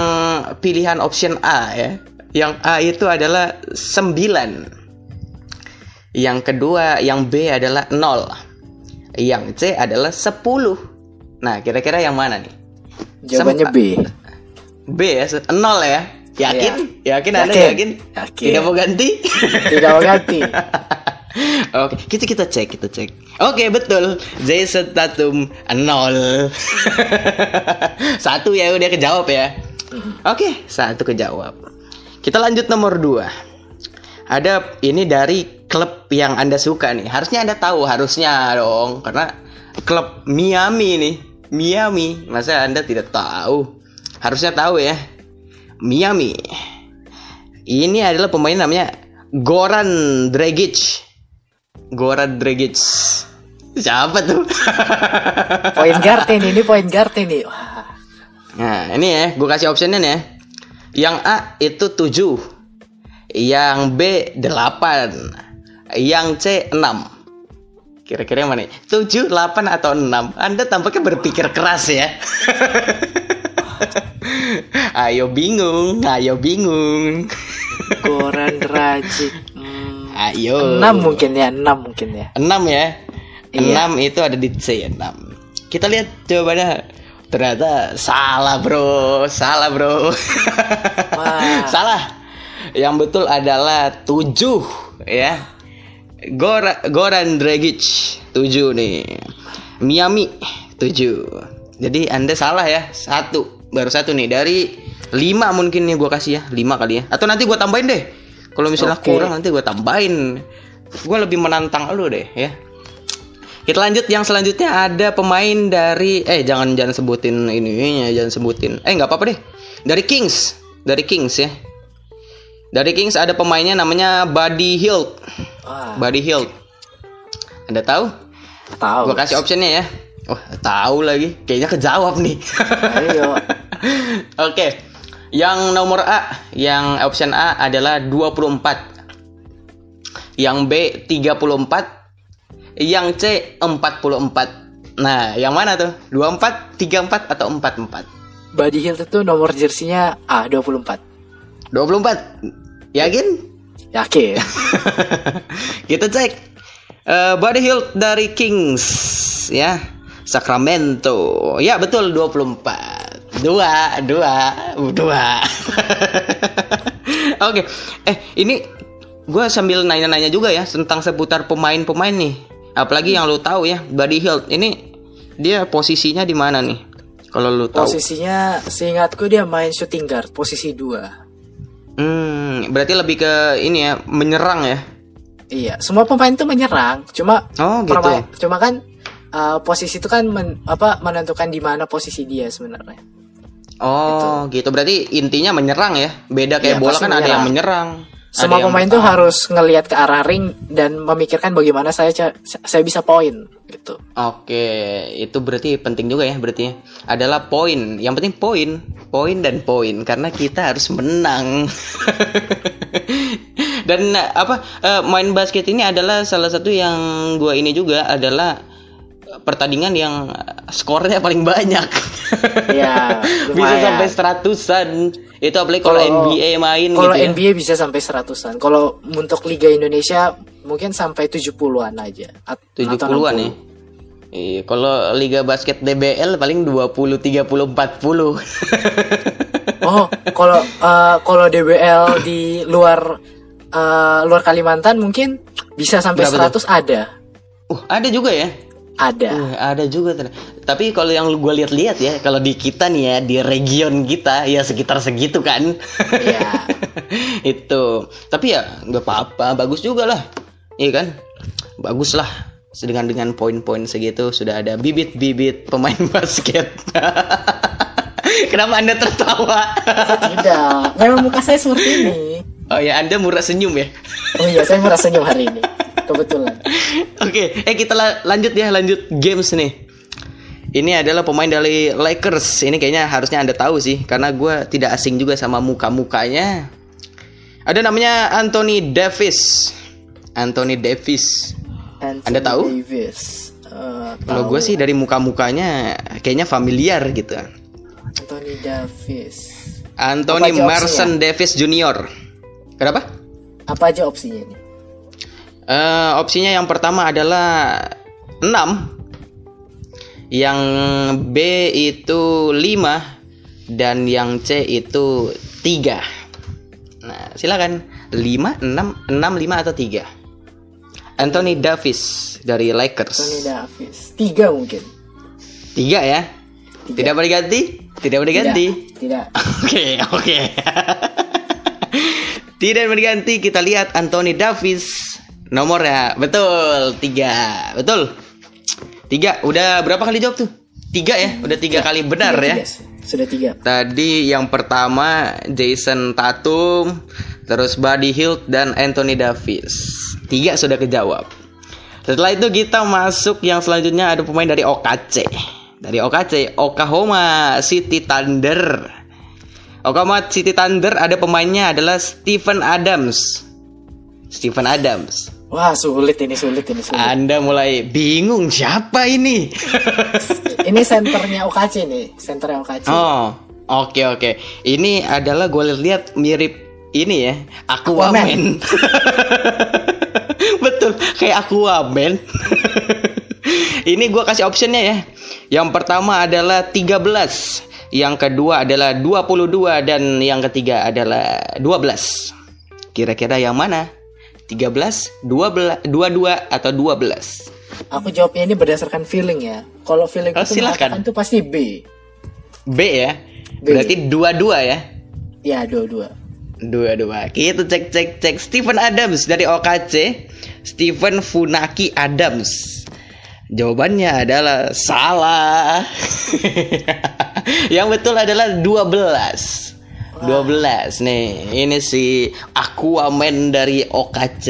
pilihan option A ya. Yang A itu adalah 9 yang kedua yang B adalah 0 yang C adalah 10 nah kira-kira yang mana nih? Jawabannya Sempat. B. B ya 0 ya yakin yakin anda Yakin. yakin Yakin. tidak mau ganti Tidak mau ganti. Oke, kita kita cek, kita cek. Oke, betul. Jason Tatum nol. satu ya udah kejawab ya. Oke, satu kejawab. Kita lanjut nomor dua. Ada ini dari klub yang anda suka nih. Harusnya anda tahu, harusnya dong, karena klub Miami nih, Miami. Masa anda tidak tahu? Harusnya tahu ya. Miami. Ini adalah pemain namanya Goran Dragic. Goran Dragic. Siapa tuh? Point guard ini, ini point guard ini. Wah. nah, ini ya, gue kasih optionnya nih ya. Yang A itu 7. Yang B 8. yang C 6. Kira-kira yang mana? 7, 8 atau 6? Anda tampaknya berpikir keras ya. ayo bingung, ayo bingung. Goran Dragic. Hmm, Ayo. 6 mungkin ya, 6 mungkin ya. 6 ya. Iya. 6 itu ada di C 6. Kita lihat jawabannya. Ternyata salah, Bro. Salah, Bro. Wah. salah. Yang betul adalah 7 ya. Gora, Goran Dragic 7 nih. Miami 7. Jadi Anda salah ya. Satu. Baru satu nih dari 5 mungkin nih gua kasih ya. 5 kali ya. Atau nanti gua tambahin deh. Kalau misalnya Oke. kurang nanti gua tambahin. Gua lebih menantang lu deh ya. Kita lanjut yang selanjutnya ada pemain dari eh jangan jangan sebutin ininya jangan sebutin eh nggak apa-apa deh dari Kings dari Kings ya dari Kings ada pemainnya namanya Buddy Hield Wah, Buddy Hield Anda tahu tahu. gua kasih optionnya ya oh tahu lagi. Kayaknya kejawab nih. Ayo. Oke. Yang nomor A yang option A adalah 24 yang B 34 yang C 44 nah yang mana tuh? 24 34 atau 44 Buddy Hield itu nomor jersinya A24. 24 yakin? Yakin? kita cek. Eh Buddy Hield dari Kings ya Sacramento. Ya betul 24 dua dua dua. Oke. Eh ini gue sambil nanya-nanya juga ya tentang seputar pemain-pemain nih. Apalagi yang lu tahu ya Buddy Hield. Ini dia posisinya di mana nih? Kalau lu tahu. Posisinya seingatku dia main shooting guard, posisi 2. hmm berarti lebih ke ini ya menyerang ya? Iya, semua pemain tuh menyerang, cuma oh gitu. permain- cuma kan uh, posisi itu kan men- apa menentukan di mana posisi dia sebenarnya. Oh, gitu. Berarti intinya menyerang ya. Beda kayak Iya, bola kan ada yang menyerang. Semua yang pemain tuh harus ngelihat ke arah ring dan memikirkan bagaimana saya saya bisa poin gitu. Oke, itu berarti penting juga ya berarti ya. Adalah poin. Yang penting poin, poin dan poin karena kita harus menang. dan eh, apa eh, main basket ini adalah salah satu yang gua ini juga adalah pertandingan yang skornya paling banyak. Iya, Bisa sampai seratusan. Itu apalagi kalau NBA main Kalau gitu ya. NBA bisa sampai seratusan. Kalau untuk Liga Indonesia mungkin sampai 70-an aja. At- atau 70-an ya. 60. Iya, kalau Liga Basket DBL paling 20 30 40. Oh, kalau uh, kalau DBL di luar uh, luar Kalimantan mungkin bisa sampai Berapa 100 ada. uh, ada juga ya? Ada. Uh, ada juga ternyata. Tapi kalau yang gue lihat-lihat ya, kalau di kita nih ya, di region kita ya sekitar segitu kan. Iya. Itu. Tapi ya nggak apa-apa, bagus juga lah. Iya kan? Bagus lah. Dengan dengan poin-poin segitu sudah ada bibit-bibit pemain basket. Kenapa Anda tertawa? Tidak. Memang muka saya seperti ini. Oh ya, Anda murah senyum ya. Oh iya, saya merasa senyum hari ini. Kebetulan. Oke, eh kita la- lanjut ya, lanjut games nih. Ini adalah pemain dari Lakers. Ini kayaknya harusnya anda tahu sih, karena gue tidak asing juga sama muka-mukanya. Ada namanya Anthony Davis. Anthony Davis. Anthony Anda tahu? Davis. Eh, Kalau gue sih dari muka-mukanya kayaknya familiar gitu. Anthony Davis. Anthony Marson Davis Jr. Kenapa? Apa aja opsinya ini? Eh, opsinya yang pertama adalah 6 Yang B itu 5 Dan yang C itu 3 Nah silakan 5, 6, 6, 5 atau 3 Anthony Davis dari Anthony Lakers Davis. Tiga mungkin. 3 ya Tidak boleh ganti? Tidak boleh ganti? Tidak. Oke, oke. Tidak berganti kita lihat Anthony Davis nomornya. Betul tiga. Betul. Tiga. Udah berapa kali jawab tuh? Tiga ya? Udah tiga kali benar Tiga, ya? tiga. Sudah tiga. tadi yang pertama Jason Tatum terus Buddy Hield dan Anthony Davis. Tiga sudah kejawab. Setelah itu kita masuk yang selanjutnya ada pemain dari OKC dari OKC Oklahoma City Thunder Oklahoma City Thunder ada pemainnya adalah Stephen Adams Stephen Adams Wah sulit ini sulit ini sulit. Anda mulai bingung siapa ini? ini senternya OKC nih, senternya OKC. oh, oke oke. Ini adalah gue lihat mirip ini ya, Aquaman. Betul, kayak Aquaman. ini gue kasih optionnya ya. Yang pertama adalah 13, yang kedua adalah 22 dan yang ketiga adalah 12. Kira-kira yang mana? 13, 12, 22 atau 12? Aku jawabnya ini berdasarkan feeling ya. Kalau feeling Oh, itu silakan. itu pasti B. B ya. B. Berarti 22 ya. Ya dua-dua. Dua-dua. Kita cek cek cek Stephen Adams dari OKC. Stephen Funaki Adams. Jawabannya adalah salah. Yang betul adalah 12. 12 nih. Ini si Aquaman dari OKC.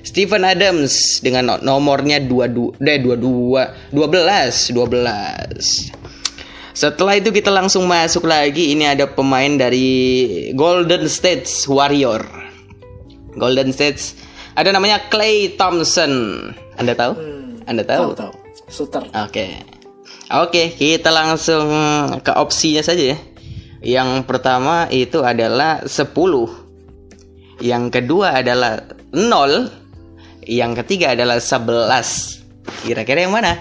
Stephen Adams dengan no- nomornya 22 eh 22 12 12. Setelah itu kita langsung masuk lagi. Ini ada pemain dari Golden State Warrior. Golden State ada namanya Clay Thompson. Anda tahu? Hmm, Anda tahu? Tahu tahu. Shooter. Oke. Oke, kita langsung ke opsinya saja ya. Yang pertama itu adalah 10. Yang kedua adalah 0. Yang ketiga adalah 11. Kira-kira yang mana?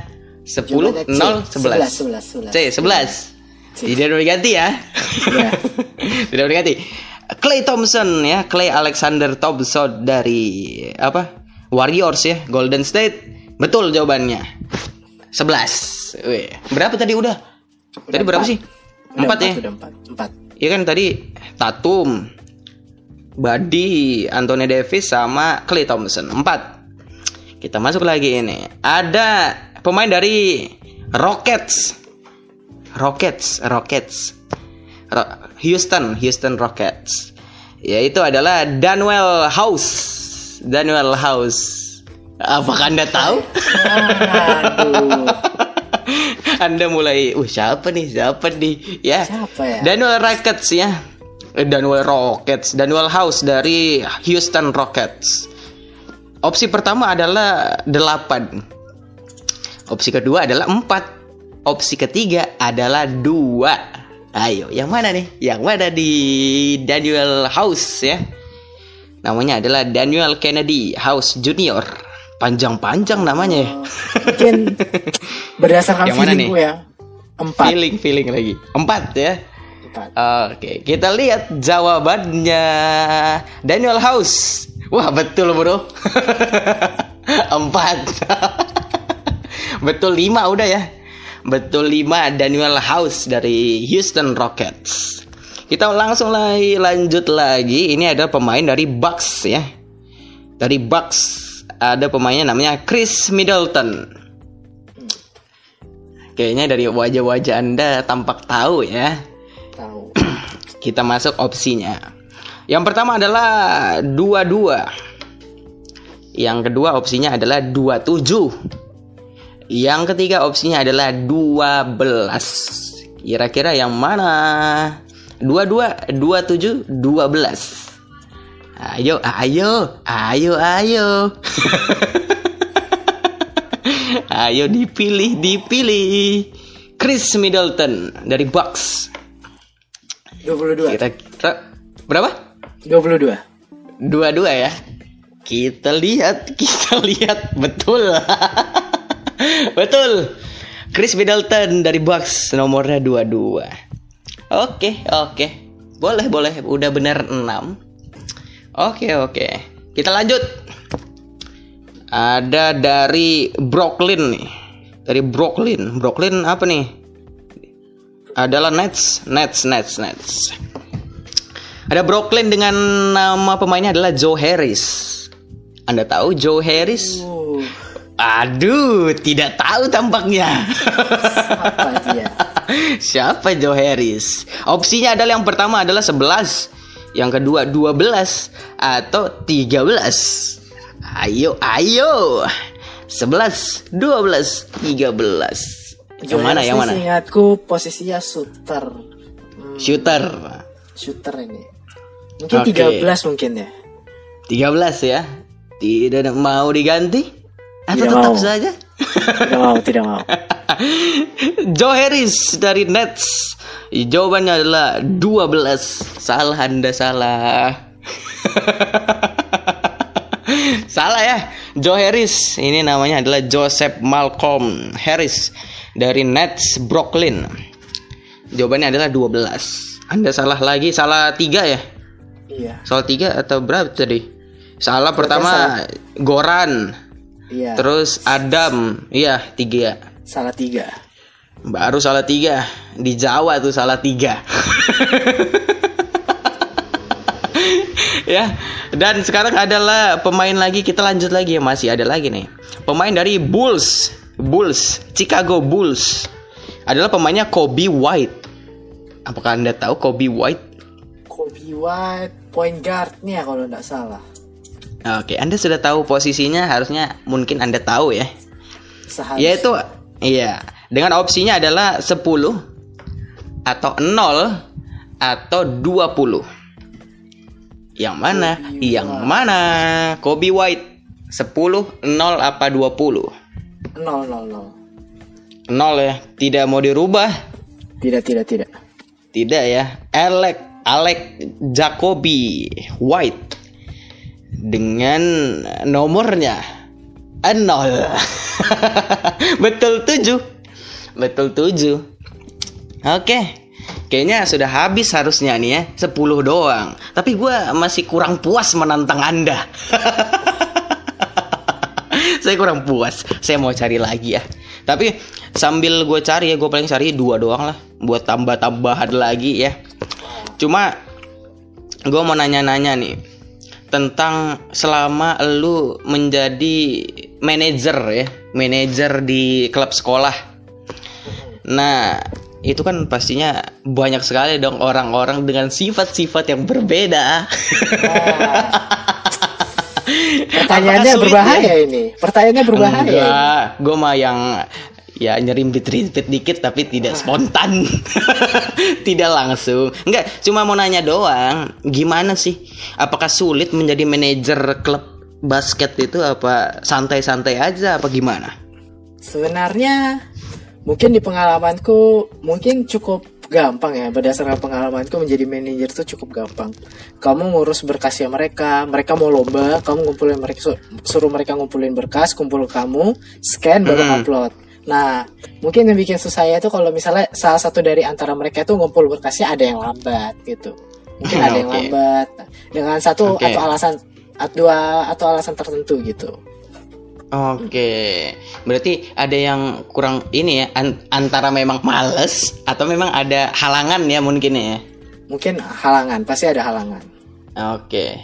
10, Jawabannya C. 0, 11. 11, 11, C, 11. Tidak boleh ganti ya. Ya. Tidak boleh ganti. Clay Thompson ya, Clay Alexander Thompson dari apa? Warriors ya, Golden State. Betul jawabannya. 11. Wih, berapa tadi udah? Tadi berapa empat. sih? Udah Empat ya? Udah empat. Empat. Iya kan tadi Tatum, Buddy, Anthony Davis sama Clay Thompson. Empat. Kita masuk lagi ini. Ada pemain dari Rockets. Rockets, Rockets. Ro- Houston, Houston Rockets. Yaitu adalah Daniel House. Daniel House. Apakah Anda tahu? Aduh. Anda mulai, uh siapa nih, siapa nih? Ya. Siapa ya? Daniel Rockets ya. Eh, Daniel Rockets, Daniel House dari Houston Rockets. Opsi pertama adalah 8. Opsi kedua adalah 4. Opsi ketiga adalah 2. Ayo, yang mana nih? Yang mana di Daniel House ya? Namanya adalah Daniel Kennedy House Junior. Panjang-panjang namanya ya. Mungkin berdasarkan Yang mana feeling nih? gue ya. Empat. Feeling, feeling lagi. Empat ya. Empat. Oke, kita lihat jawabannya Daniel House. Wah, betul bro. Empat. betul lima udah ya. Betul lima Daniel House dari Houston Rockets. Kita langsung lagi lanjut lagi. Ini ada pemain dari Bucks ya. Dari Bucks ada pemainnya namanya Chris Middleton. Kayaknya dari wajah-wajah Anda tampak tahu ya. Tahu. Kita masuk opsinya. Yang pertama adalah 22. Yang kedua opsinya adalah 27. Yang ketiga opsinya adalah 12. Kira-kira yang mana? 22, 27, 12. Ayo, ayo, ayo, ayo. ayo dipilih, dipilih. Chris Middleton dari Bucks. 22. Kira-kira berapa? 22. Dua-dua ya. Kita lihat, kita lihat betul. betul. Chris Middleton dari Bucks nomornya 22. Oke, oke. Boleh, boleh. Udah benar 6. Oke, oke. Kita lanjut. Ada dari Brooklyn nih. Dari Brooklyn. Brooklyn apa nih? Adalah Nets, Nets, Nets, Nets. Ada Brooklyn dengan nama pemainnya adalah Joe Harris. Anda tahu Joe Harris? Uh, Aduh, tidak tahu tampaknya. apa dia? Siapa Joe Harris? Opsinya adalah yang pertama adalah 11, yang kedua 12 atau 13. Ayo, ayo. 11, 12, 13. Yang mana? Yang mana? Ingatku posisinya shooter. Hmm, Shooter. shooter ini. Mungkin Oke. 13 mungkin ya. 13 ya. Tidak mau diganti? Atau Tidak tetap mau. saja? Tidak mau, tidak mau. Joe Harris dari Nets. Jawabannya adalah 12. Salah Anda salah. salah ya. Joe Harris. Ini namanya adalah Joseph Malcolm Harris dari Nets Brooklyn. Jawabannya adalah 12. Anda salah lagi, salah tiga ya? Iya, Salah tiga atau berapa tadi? Salah pertama salah. Goran, iya. terus Adam, iya tiga. salah tiga. Baru salah tiga. Di Jawa tuh salah tiga. ya dan sekarang adalah pemain lagi. Kita lanjut lagi ya masih ada lagi nih. Pemain dari Bulls. Bulls Chicago Bulls. Adalah pemainnya Kobe White. Apakah anda tahu Kobe White? Kobe White point guardnya kalau nggak salah. Oke, Anda sudah tahu posisinya, harusnya mungkin Anda tahu ya. Seharusnya. Yaitu iya, dengan opsinya adalah 10 atau 0 atau 20. Yang mana? Kobe Yang White. mana? Kobe White 10, 0 apa 20? nol nol nol. 0 ya, tidak mau dirubah. Tidak tidak tidak. Tidak ya. Alec Alec Jacoby White dengan nomornya 0. Betul 7. Betul 7. Oke. Kayaknya sudah habis harusnya nih ya 10 doang Tapi gua masih kurang puas menantang anda Saya kurang puas Saya mau cari lagi ya Tapi sambil gue cari ya Gue paling cari dua doang lah Buat tambah-tambahan lagi ya Cuma gue mau nanya-nanya nih tentang selama lu menjadi manajer ya, manajer di klub sekolah. Nah, itu kan pastinya banyak sekali dong orang-orang dengan sifat-sifat yang berbeda. Pertanyaannya Apakah sulit, berbahaya ini. Pertanyaannya berbahaya. Enggak, gue mah yang ya nyerimpit-rimpit dikit tapi tidak spontan. tidak langsung. Enggak, cuma mau nanya doang. Gimana sih? Apakah sulit menjadi manajer klub basket itu apa santai-santai aja apa gimana? Sebenarnya mungkin di pengalamanku mungkin cukup gampang ya berdasarkan pengalamanku menjadi manajer tuh cukup gampang. Kamu ngurus berkasnya mereka, mereka mau lomba, kamu ngumpulin mereka su- suruh mereka ngumpulin berkas, kumpul kamu, scan baru Hmm. upload. Nah, mungkin yang bikin susah itu kalau misalnya salah satu dari antara mereka itu ngumpul berkasnya ada yang lambat gitu. Mungkin ada yang Oke. lambat dengan satu Oke. atau alasan dua atau alasan tertentu gitu. Oke, berarti ada yang kurang ini ya an- antara memang males atau memang ada halangan ya mungkin ya. Mungkin halangan, pasti ada halangan. Oke.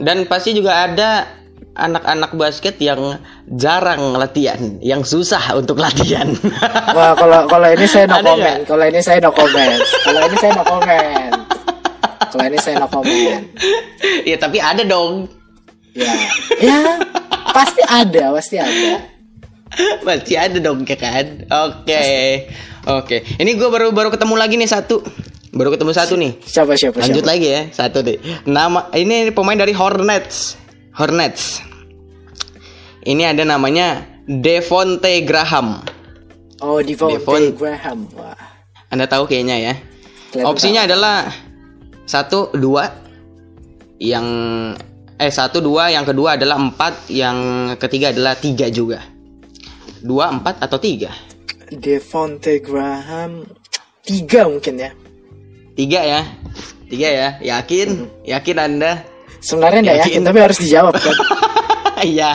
Dan pasti juga ada anak-anak basket yang jarang latihan, yang susah untuk latihan. Wah, kalau kalau ini saya no Ada comment. Kalau ini saya no comment. Kalau ini saya no comment. Kalau ini saya no comment. ya tapi ada dong. Ya, ya pasti ada, pasti ada. Pasti ada dong ya kan. Oke. Oke. Ini gue baru baru ketemu lagi nih satu. Baru ketemu satu nih. Siapa siapa Lanjut siapa? lagi ya, satu deh. Nama ini pemain dari Hornets. Hornets. Ini ada namanya Devonte Graham. Oh, Devontae Devon- Graham. Wah. Anda tahu kayaknya ya. Opsinya tahu. adalah satu dua yang eh satu dua yang kedua adalah empat yang ketiga adalah tiga juga. Dua empat atau tiga? Devontae Graham tiga mungkin ya. tiga ya? Tiga ya? Yakin? Yakin anda? Sebenarnya nggak Yakin? yakin, tapi harus dijawab kan. iya.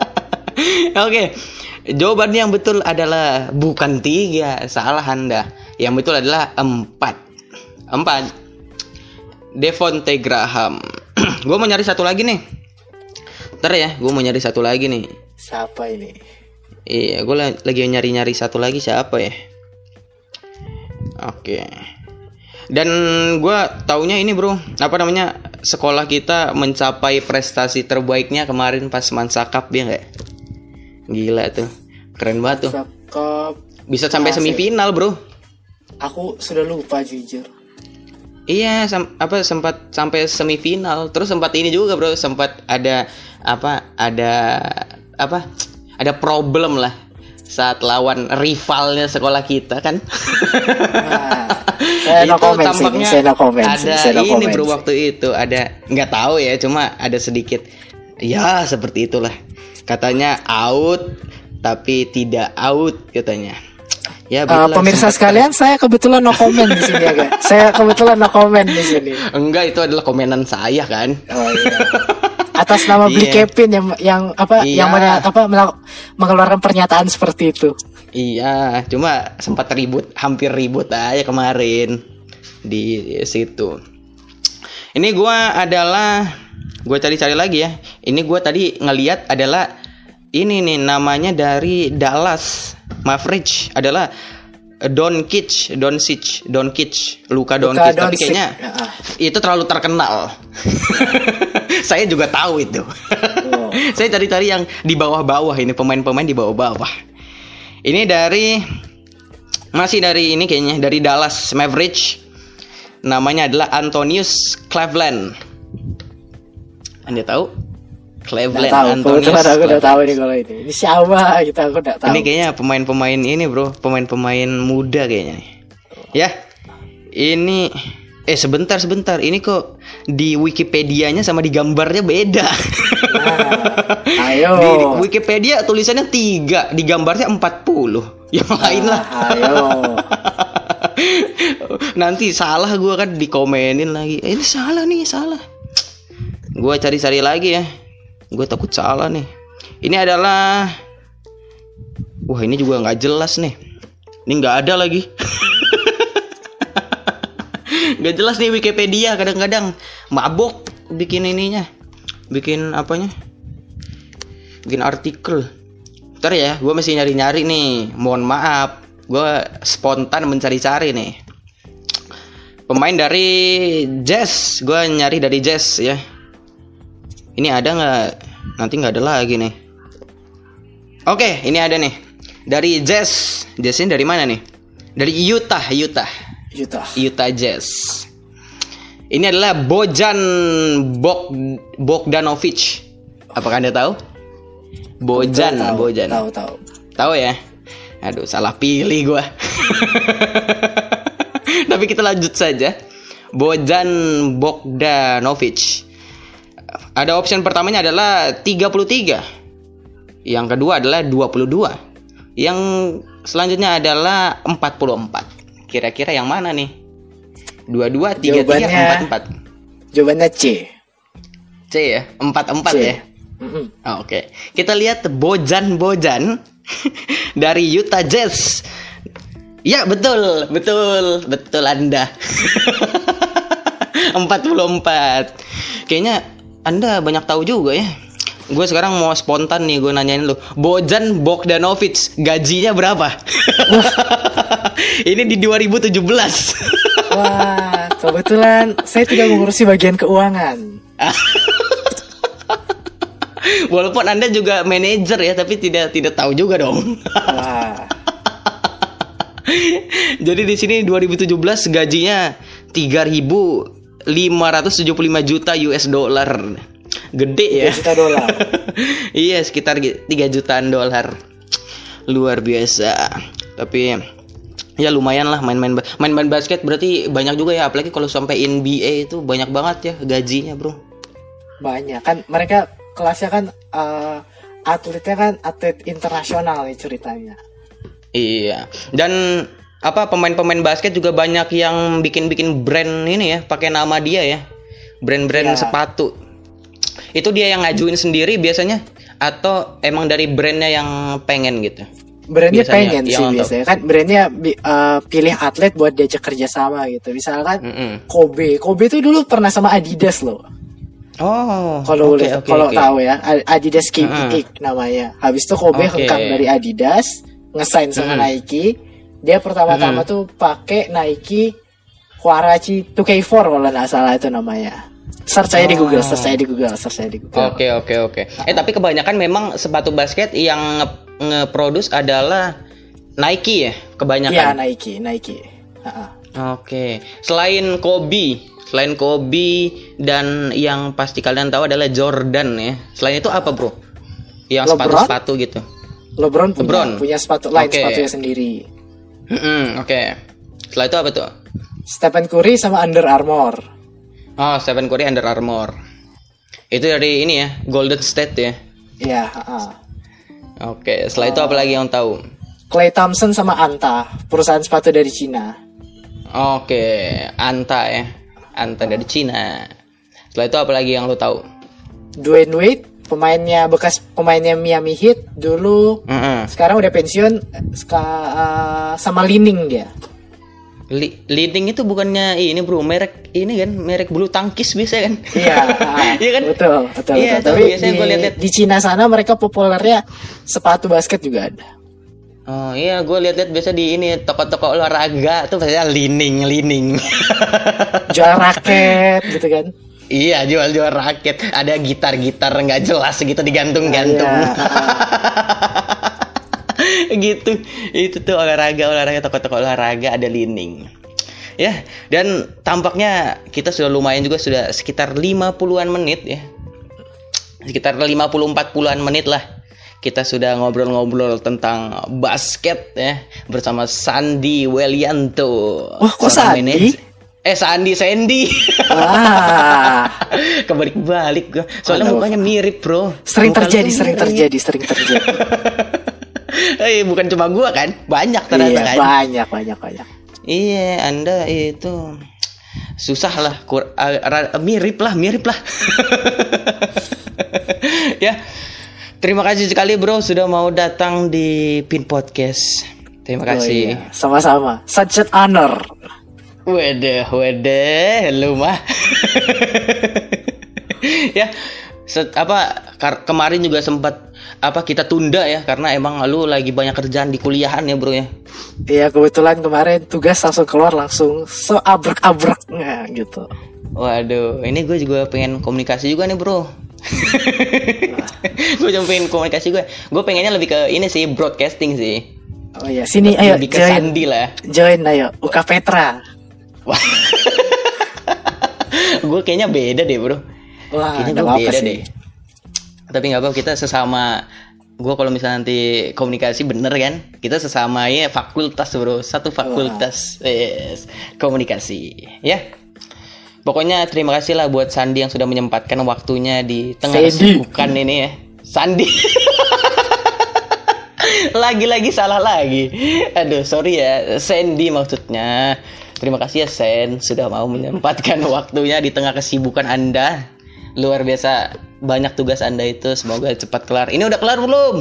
Oke. Jawabannya yang betul adalah bukan tiga. Salah anda. Yang betul adalah empat. Empat. Devonte Graham gue mau nyari satu lagi nih. Ntar ya gue mau nyari satu lagi nih. Siapa ini? iya gue lagi nyari nyari satu lagi siapa ya? Oke. Dan gue taunya ini bro. Apa namanya? Sekolah kita mencapai prestasi terbaiknya kemarin pas Mansakap ya nggak? Gila tuh. Keren banget tuh. Bisa sampai semifinal bro. Aku sudah lupa jujur. Iya, sam- apa sempat sampai semifinal. Terus sempat ini juga, Bro, sempat ada apa? Ada apa? Ada problem lah saat lawan rivalnya sekolah kita kan. Nah, saya no itu sih, tampaknya saya no comment ada saya no ini bro waktu itu ada nggak tahu ya cuma ada sedikit ya seperti itulah katanya out tapi tidak out katanya ya begitulah, pemirsa sempat- sekalian, saya kebetulan no comment di sini ya, guys. Saya kebetulan no comment di sini. enggak itu adalah komenan saya kan Oh iya. Atas nama Bli Iya. Kevin yang yang apa Iya. yang menya- apa mengeluarkan pernyataan seperti itu. Iya, cuma sempat ribut, hampir ribut aja kemarin di situ. Ini gua adalah gua cari-cari lagi ya. Ini gua tadi ngeliat adalah ini nih namanya dari Dallas Mavericks adalah Don Kitch, Don Sitch, Don Kitch, Luka Don Kitch. Tapi kayaknya itu terlalu terkenal. Saya juga tahu itu. Oh. Saya cari-cari yang di bawah-bawah ini pemain-pemain di bawah-bawah. Ini dari masih dari ini kayaknya dari Dallas Mavericks. Namanya adalah Antonius Cleveland. Anda tahu? Cleveland tahu, kebetulan aku udah tahu nih kalau ini. Ini siapa gitu aku udah tahu. Ini kayaknya pemain-pemain ini, Bro. Pemain-pemain muda kayaknya nih. Ya. Ini eh sebentar sebentar. Ini kok di Wikipedia-nya sama di gambarnya beda. Nah, ayo. Di Wikipedia tulisannya 3, di gambarnya 40. Yang lain lah. Nah, ayo. Nanti salah gua kan dikomenin lagi. Eh, ini salah nih, salah. Gua cari-cari lagi ya. Gue takut salah nih. Ini adalah Wah, ini juga nggak jelas nih. Ini nggak ada lagi. Nggak jelas nih Wikipedia kadang-kadang mabok bikin ininya. Bikin apanya? Bikin artikel. Ntar ya, gue masih nyari-nyari nih. Mohon maaf, gue spontan mencari-cari nih. Pemain dari Jazz, gue nyari dari Jazz ya. Ini ada nggak? Nanti nggak ada lagi nih. Oke, ini ada nih. Dari Jazz, Jazz ini dari mana nih? Dari Utah, Utah, Utah. Utah Jazz. Ini adalah Bojan Bog Bogdanovic. Apakah anda tahu? Bojan, tahu, Bojan. Tahu, tahu. Tahu ya? Aduh, salah pilih gua. Tapi kita lanjut saja. Bojan Bogdanovic. Ada option pertamanya adalah 33. Yang kedua adalah 22. Yang selanjutnya adalah 44. Kira-kira yang mana nih? 22, 33, Jawabannya- 44. Jawabannya C. C ya? 44 C. ya? Mm-mm. Ah, Oke, kita lihat Bojan Bojan dari Utah Jazz. Ya betul, betul, betul Anda. 44. Kayaknya Anda banyak tahu juga ya. Gue sekarang mau spontan nih gue nanyain lu. Bojan Bogdanovic gajinya berapa? Ini di 2017. Wah, kebetulan saya tidak mengurusi bagian keuangan. Walaupun Anda juga manajer ya, tapi tidak tidak tahu juga dong. Wah, Jadi di sini 2017 gajinya 3.575 juta US dollar. Gede ya. 3 juta dolar. iya, sekitar 3 jutaan dolar. Luar biasa. Tapi ya lumayan lah main-main main-main basket berarti banyak juga ya apalagi kalau sampai NBA itu banyak banget ya gajinya, Bro. Banyak kan mereka kelasnya kan eh, atletnya kan atlet internasional nih ceritanya. Iya. Dan apa pemain-pemain basket juga banyak yang bikin-bikin brand ini ya, pakai nama dia ya. Brand-brand Iya. sepatu. Itu dia yang ngajuin sendiri biasanya atau emang dari brandnya yang pengen gitu. Brandnya Biasanya, pengen sih untuk- biasanya kan brandnya eh, pilih atlet buat diajak kerjasama gitu. Misalkan Mm-mm. Kobe, Kobe tuh dulu pernah sama Adidas loh. Oh. Kalau boleh- oke, kalau oke. tahu ya, Adidas KB Mm-mm. Inc namanya. Habis itu Kobe Oke. hengkang dari Adidas, ngesign sama Mm-mm. Nike. Dia pertama-tama tuh pakai Nike Huarachi 2K4 kalau nggak salah itu namanya. Search aja di Oh. Google, search aja di Google, search aja di Google. Oke oke oke. Eh tapi kebanyakan memang sepatu basket yang nge- nge-produce adalah Nike ya, kebanyakan. Iya Nike, Nike. Oke. Selain Kobe, selain Kobe dan yang pasti kalian tahu adalah Jordan ya. Selain itu apa, Bro? Yang sepatu-sepatu gitu. LeBron punya LeBron. punya sepatu lain Oke. sepatunya sendiri. Mm-mm, Oke. Setelah itu apa tuh? Stephen Curry sama Under Armour. Oh, Stephen Curry Under Armour. Itu dari ini ya, Golden State ya. Iya, heeh. Oke, setelah itu apa lagi yang tahu? Clay Thompson sama Anta, perusahaan sepatu dari Cina. Oke, Anta ya. Anta dari Cina. Setelah itu apa lagi yang lu tahu? Dwayne Wade, pemainnya bekas pemainnya Miami Heat dulu Mm-mm. sekarang udah pensiun ska- eh, sama Lining dia. Li- leading itu bukannya ini bro, merek ini kan, merek bulu tangkis biasa kan? Iya, ah, Iya kan? betul, betul, Iya, betul. Tapi biasanya di, gua liat-liat. di Cina sana mereka populernya sepatu basket juga ada. Oh iya, gue lihat-lihat biasa di ini toko-toko olahraga tuh biasanya lining, lining. Jual raket gitu kan. Iya, jual-jual raket. Ada gitar-gitar nggak jelas gitu digantung-gantung. Iya, gitu. Itu tuh olahraga, olahraga toko-toko olahraga ada lining. Ya, dan tampaknya kita sudah lumayan juga sudah sekitar 50-an menit ya. Sekitar 50 40-an menit lah. Kita sudah ngobrol-ngobrol tentang basket ya bersama Sandi Welianto. Wah, kok Sandi? Eh Sandi Sandy. Ah, Kebalik-balik gua. Soalnya Aduh. mukanya mirip, Bro. sering Muka terjadi, sering mirip. terjadi, sering terjadi. Eh, bukan cuma gua kan? Banyak ternyata iya, kan. banyak, banyak, banyak. Iya, Anda itu susah lah, kur- ra- mirip lah, mirip lah. ya, terima kasih sekali bro sudah mau datang di Pin Podcast. Terima Oh, kasih. iya. Sama-sama. Such an honor. Wede, wede, lu mah. ya, set, apa kemarin juga sempat apa kita tunda ya karena emang lu lagi banyak kerjaan di kuliahan ya bro ya. Iya, kebetulan kemarin tugas langsung keluar langsung so abrek-abrek nah, gitu. Waduh, ini gue juga pengen komunikasi juga nih bro. gue juga pengen komunikasi gue. Gue pengennya lebih ke ini sih broadcasting sih. Oh iya, sini ayo lebih ke join. Sandi lah. Join ayo, UK Petra. Wah. gue kayaknya beda deh bro. Wah, Kayaknya gue beda sih. deh. Tapi nggak apa kita sesama gue kalau misalnya nanti komunikasi bener kan kita sesama ya fakultas bro satu fakultas yes. komunikasi ya pokoknya terima kasih lah buat Sandi yang sudah menyempatkan waktunya di tengah kesibukan ini ya Sandi lagi-lagi salah lagi aduh sorry ya Sandy maksudnya terima kasih ya Sen sudah mau menyempatkan waktunya di tengah kesibukan anda. Luar biasa banyak tugas anda itu semoga cepat kelar. Ini udah kelar belum?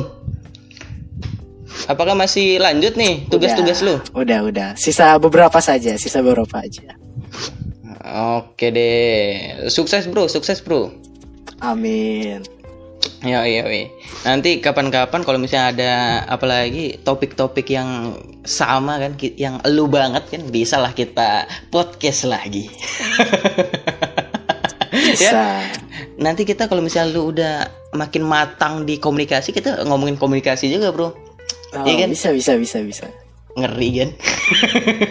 Apakah masih lanjut nih tugas-tugas lu? Udah, udah. Sisa beberapa saja, sisa beberapa aja. oke deh. Sukses bro sukses bro. Amin. Ya iya wi. Nanti kapan-kapan kalau misalnya ada apalagi topik-topik yang sama kan yang elu banget kan bisa lah kita podcast lagi. Bisa. ya. Nanti kita kalau misalnya lu udah makin matang di komunikasi kita ngomongin komunikasi juga, Bro. Oh, Iya kan? Bisa, bisa, bisa, bisa. Ngeri kan?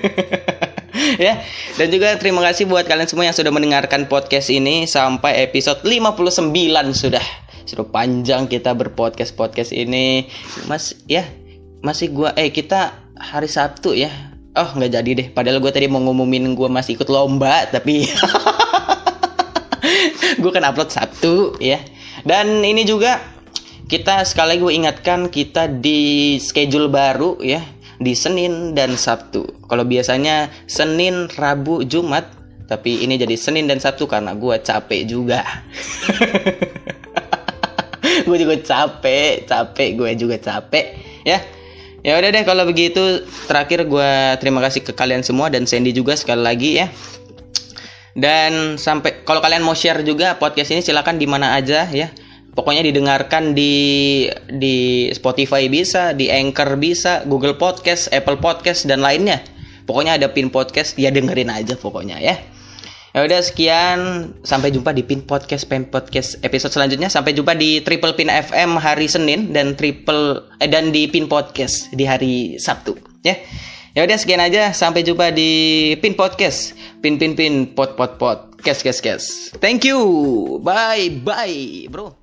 ya, dan juga terima kasih buat kalian semua yang sudah mendengarkan podcast ini sampai episode 59 sudah. Sudah panjang kita berpodcast podcast ini. Mas ya, masih gua eh kita hari Sabtu ya. Oh, nggak jadi deh. Padahal gue tadi mau ngumumin gue masih ikut lomba, tapi gue kan upload Sabtu ya. Dan ini juga kita sekali gue ingatkan kita di schedule baru ya di Senin dan Sabtu. Kalau biasanya Senin, Rabu, Jumat, tapi ini jadi Senin dan Sabtu karena gue capek juga. gue juga capek, capek, gue juga capek ya. Ya udah deh kalau begitu terakhir gue terima kasih ke kalian semua dan Sandy juga sekali lagi ya. Dan sampai kalau kalian mau share juga podcast ini silakan di mana aja ya. Pokoknya didengarkan di di Spotify bisa, di Anchor bisa, Google Podcast, Apple Podcast dan lainnya. Pokoknya ada Pin Podcast ya dengerin aja pokoknya ya. Ya udah sekian, sampai jumpa di Pin Podcast Pin Podcast episode selanjutnya. Sampai jumpa di Triple Pin FM hari Senin dan Triple eh, dan di Pin Podcast di hari Sabtu ya. Ya udah sekian aja. Sampai jumpa di Pin Podcast. Pin pin pin pot pot pot. Kes kes kes. Thank you. Bye bye, bro.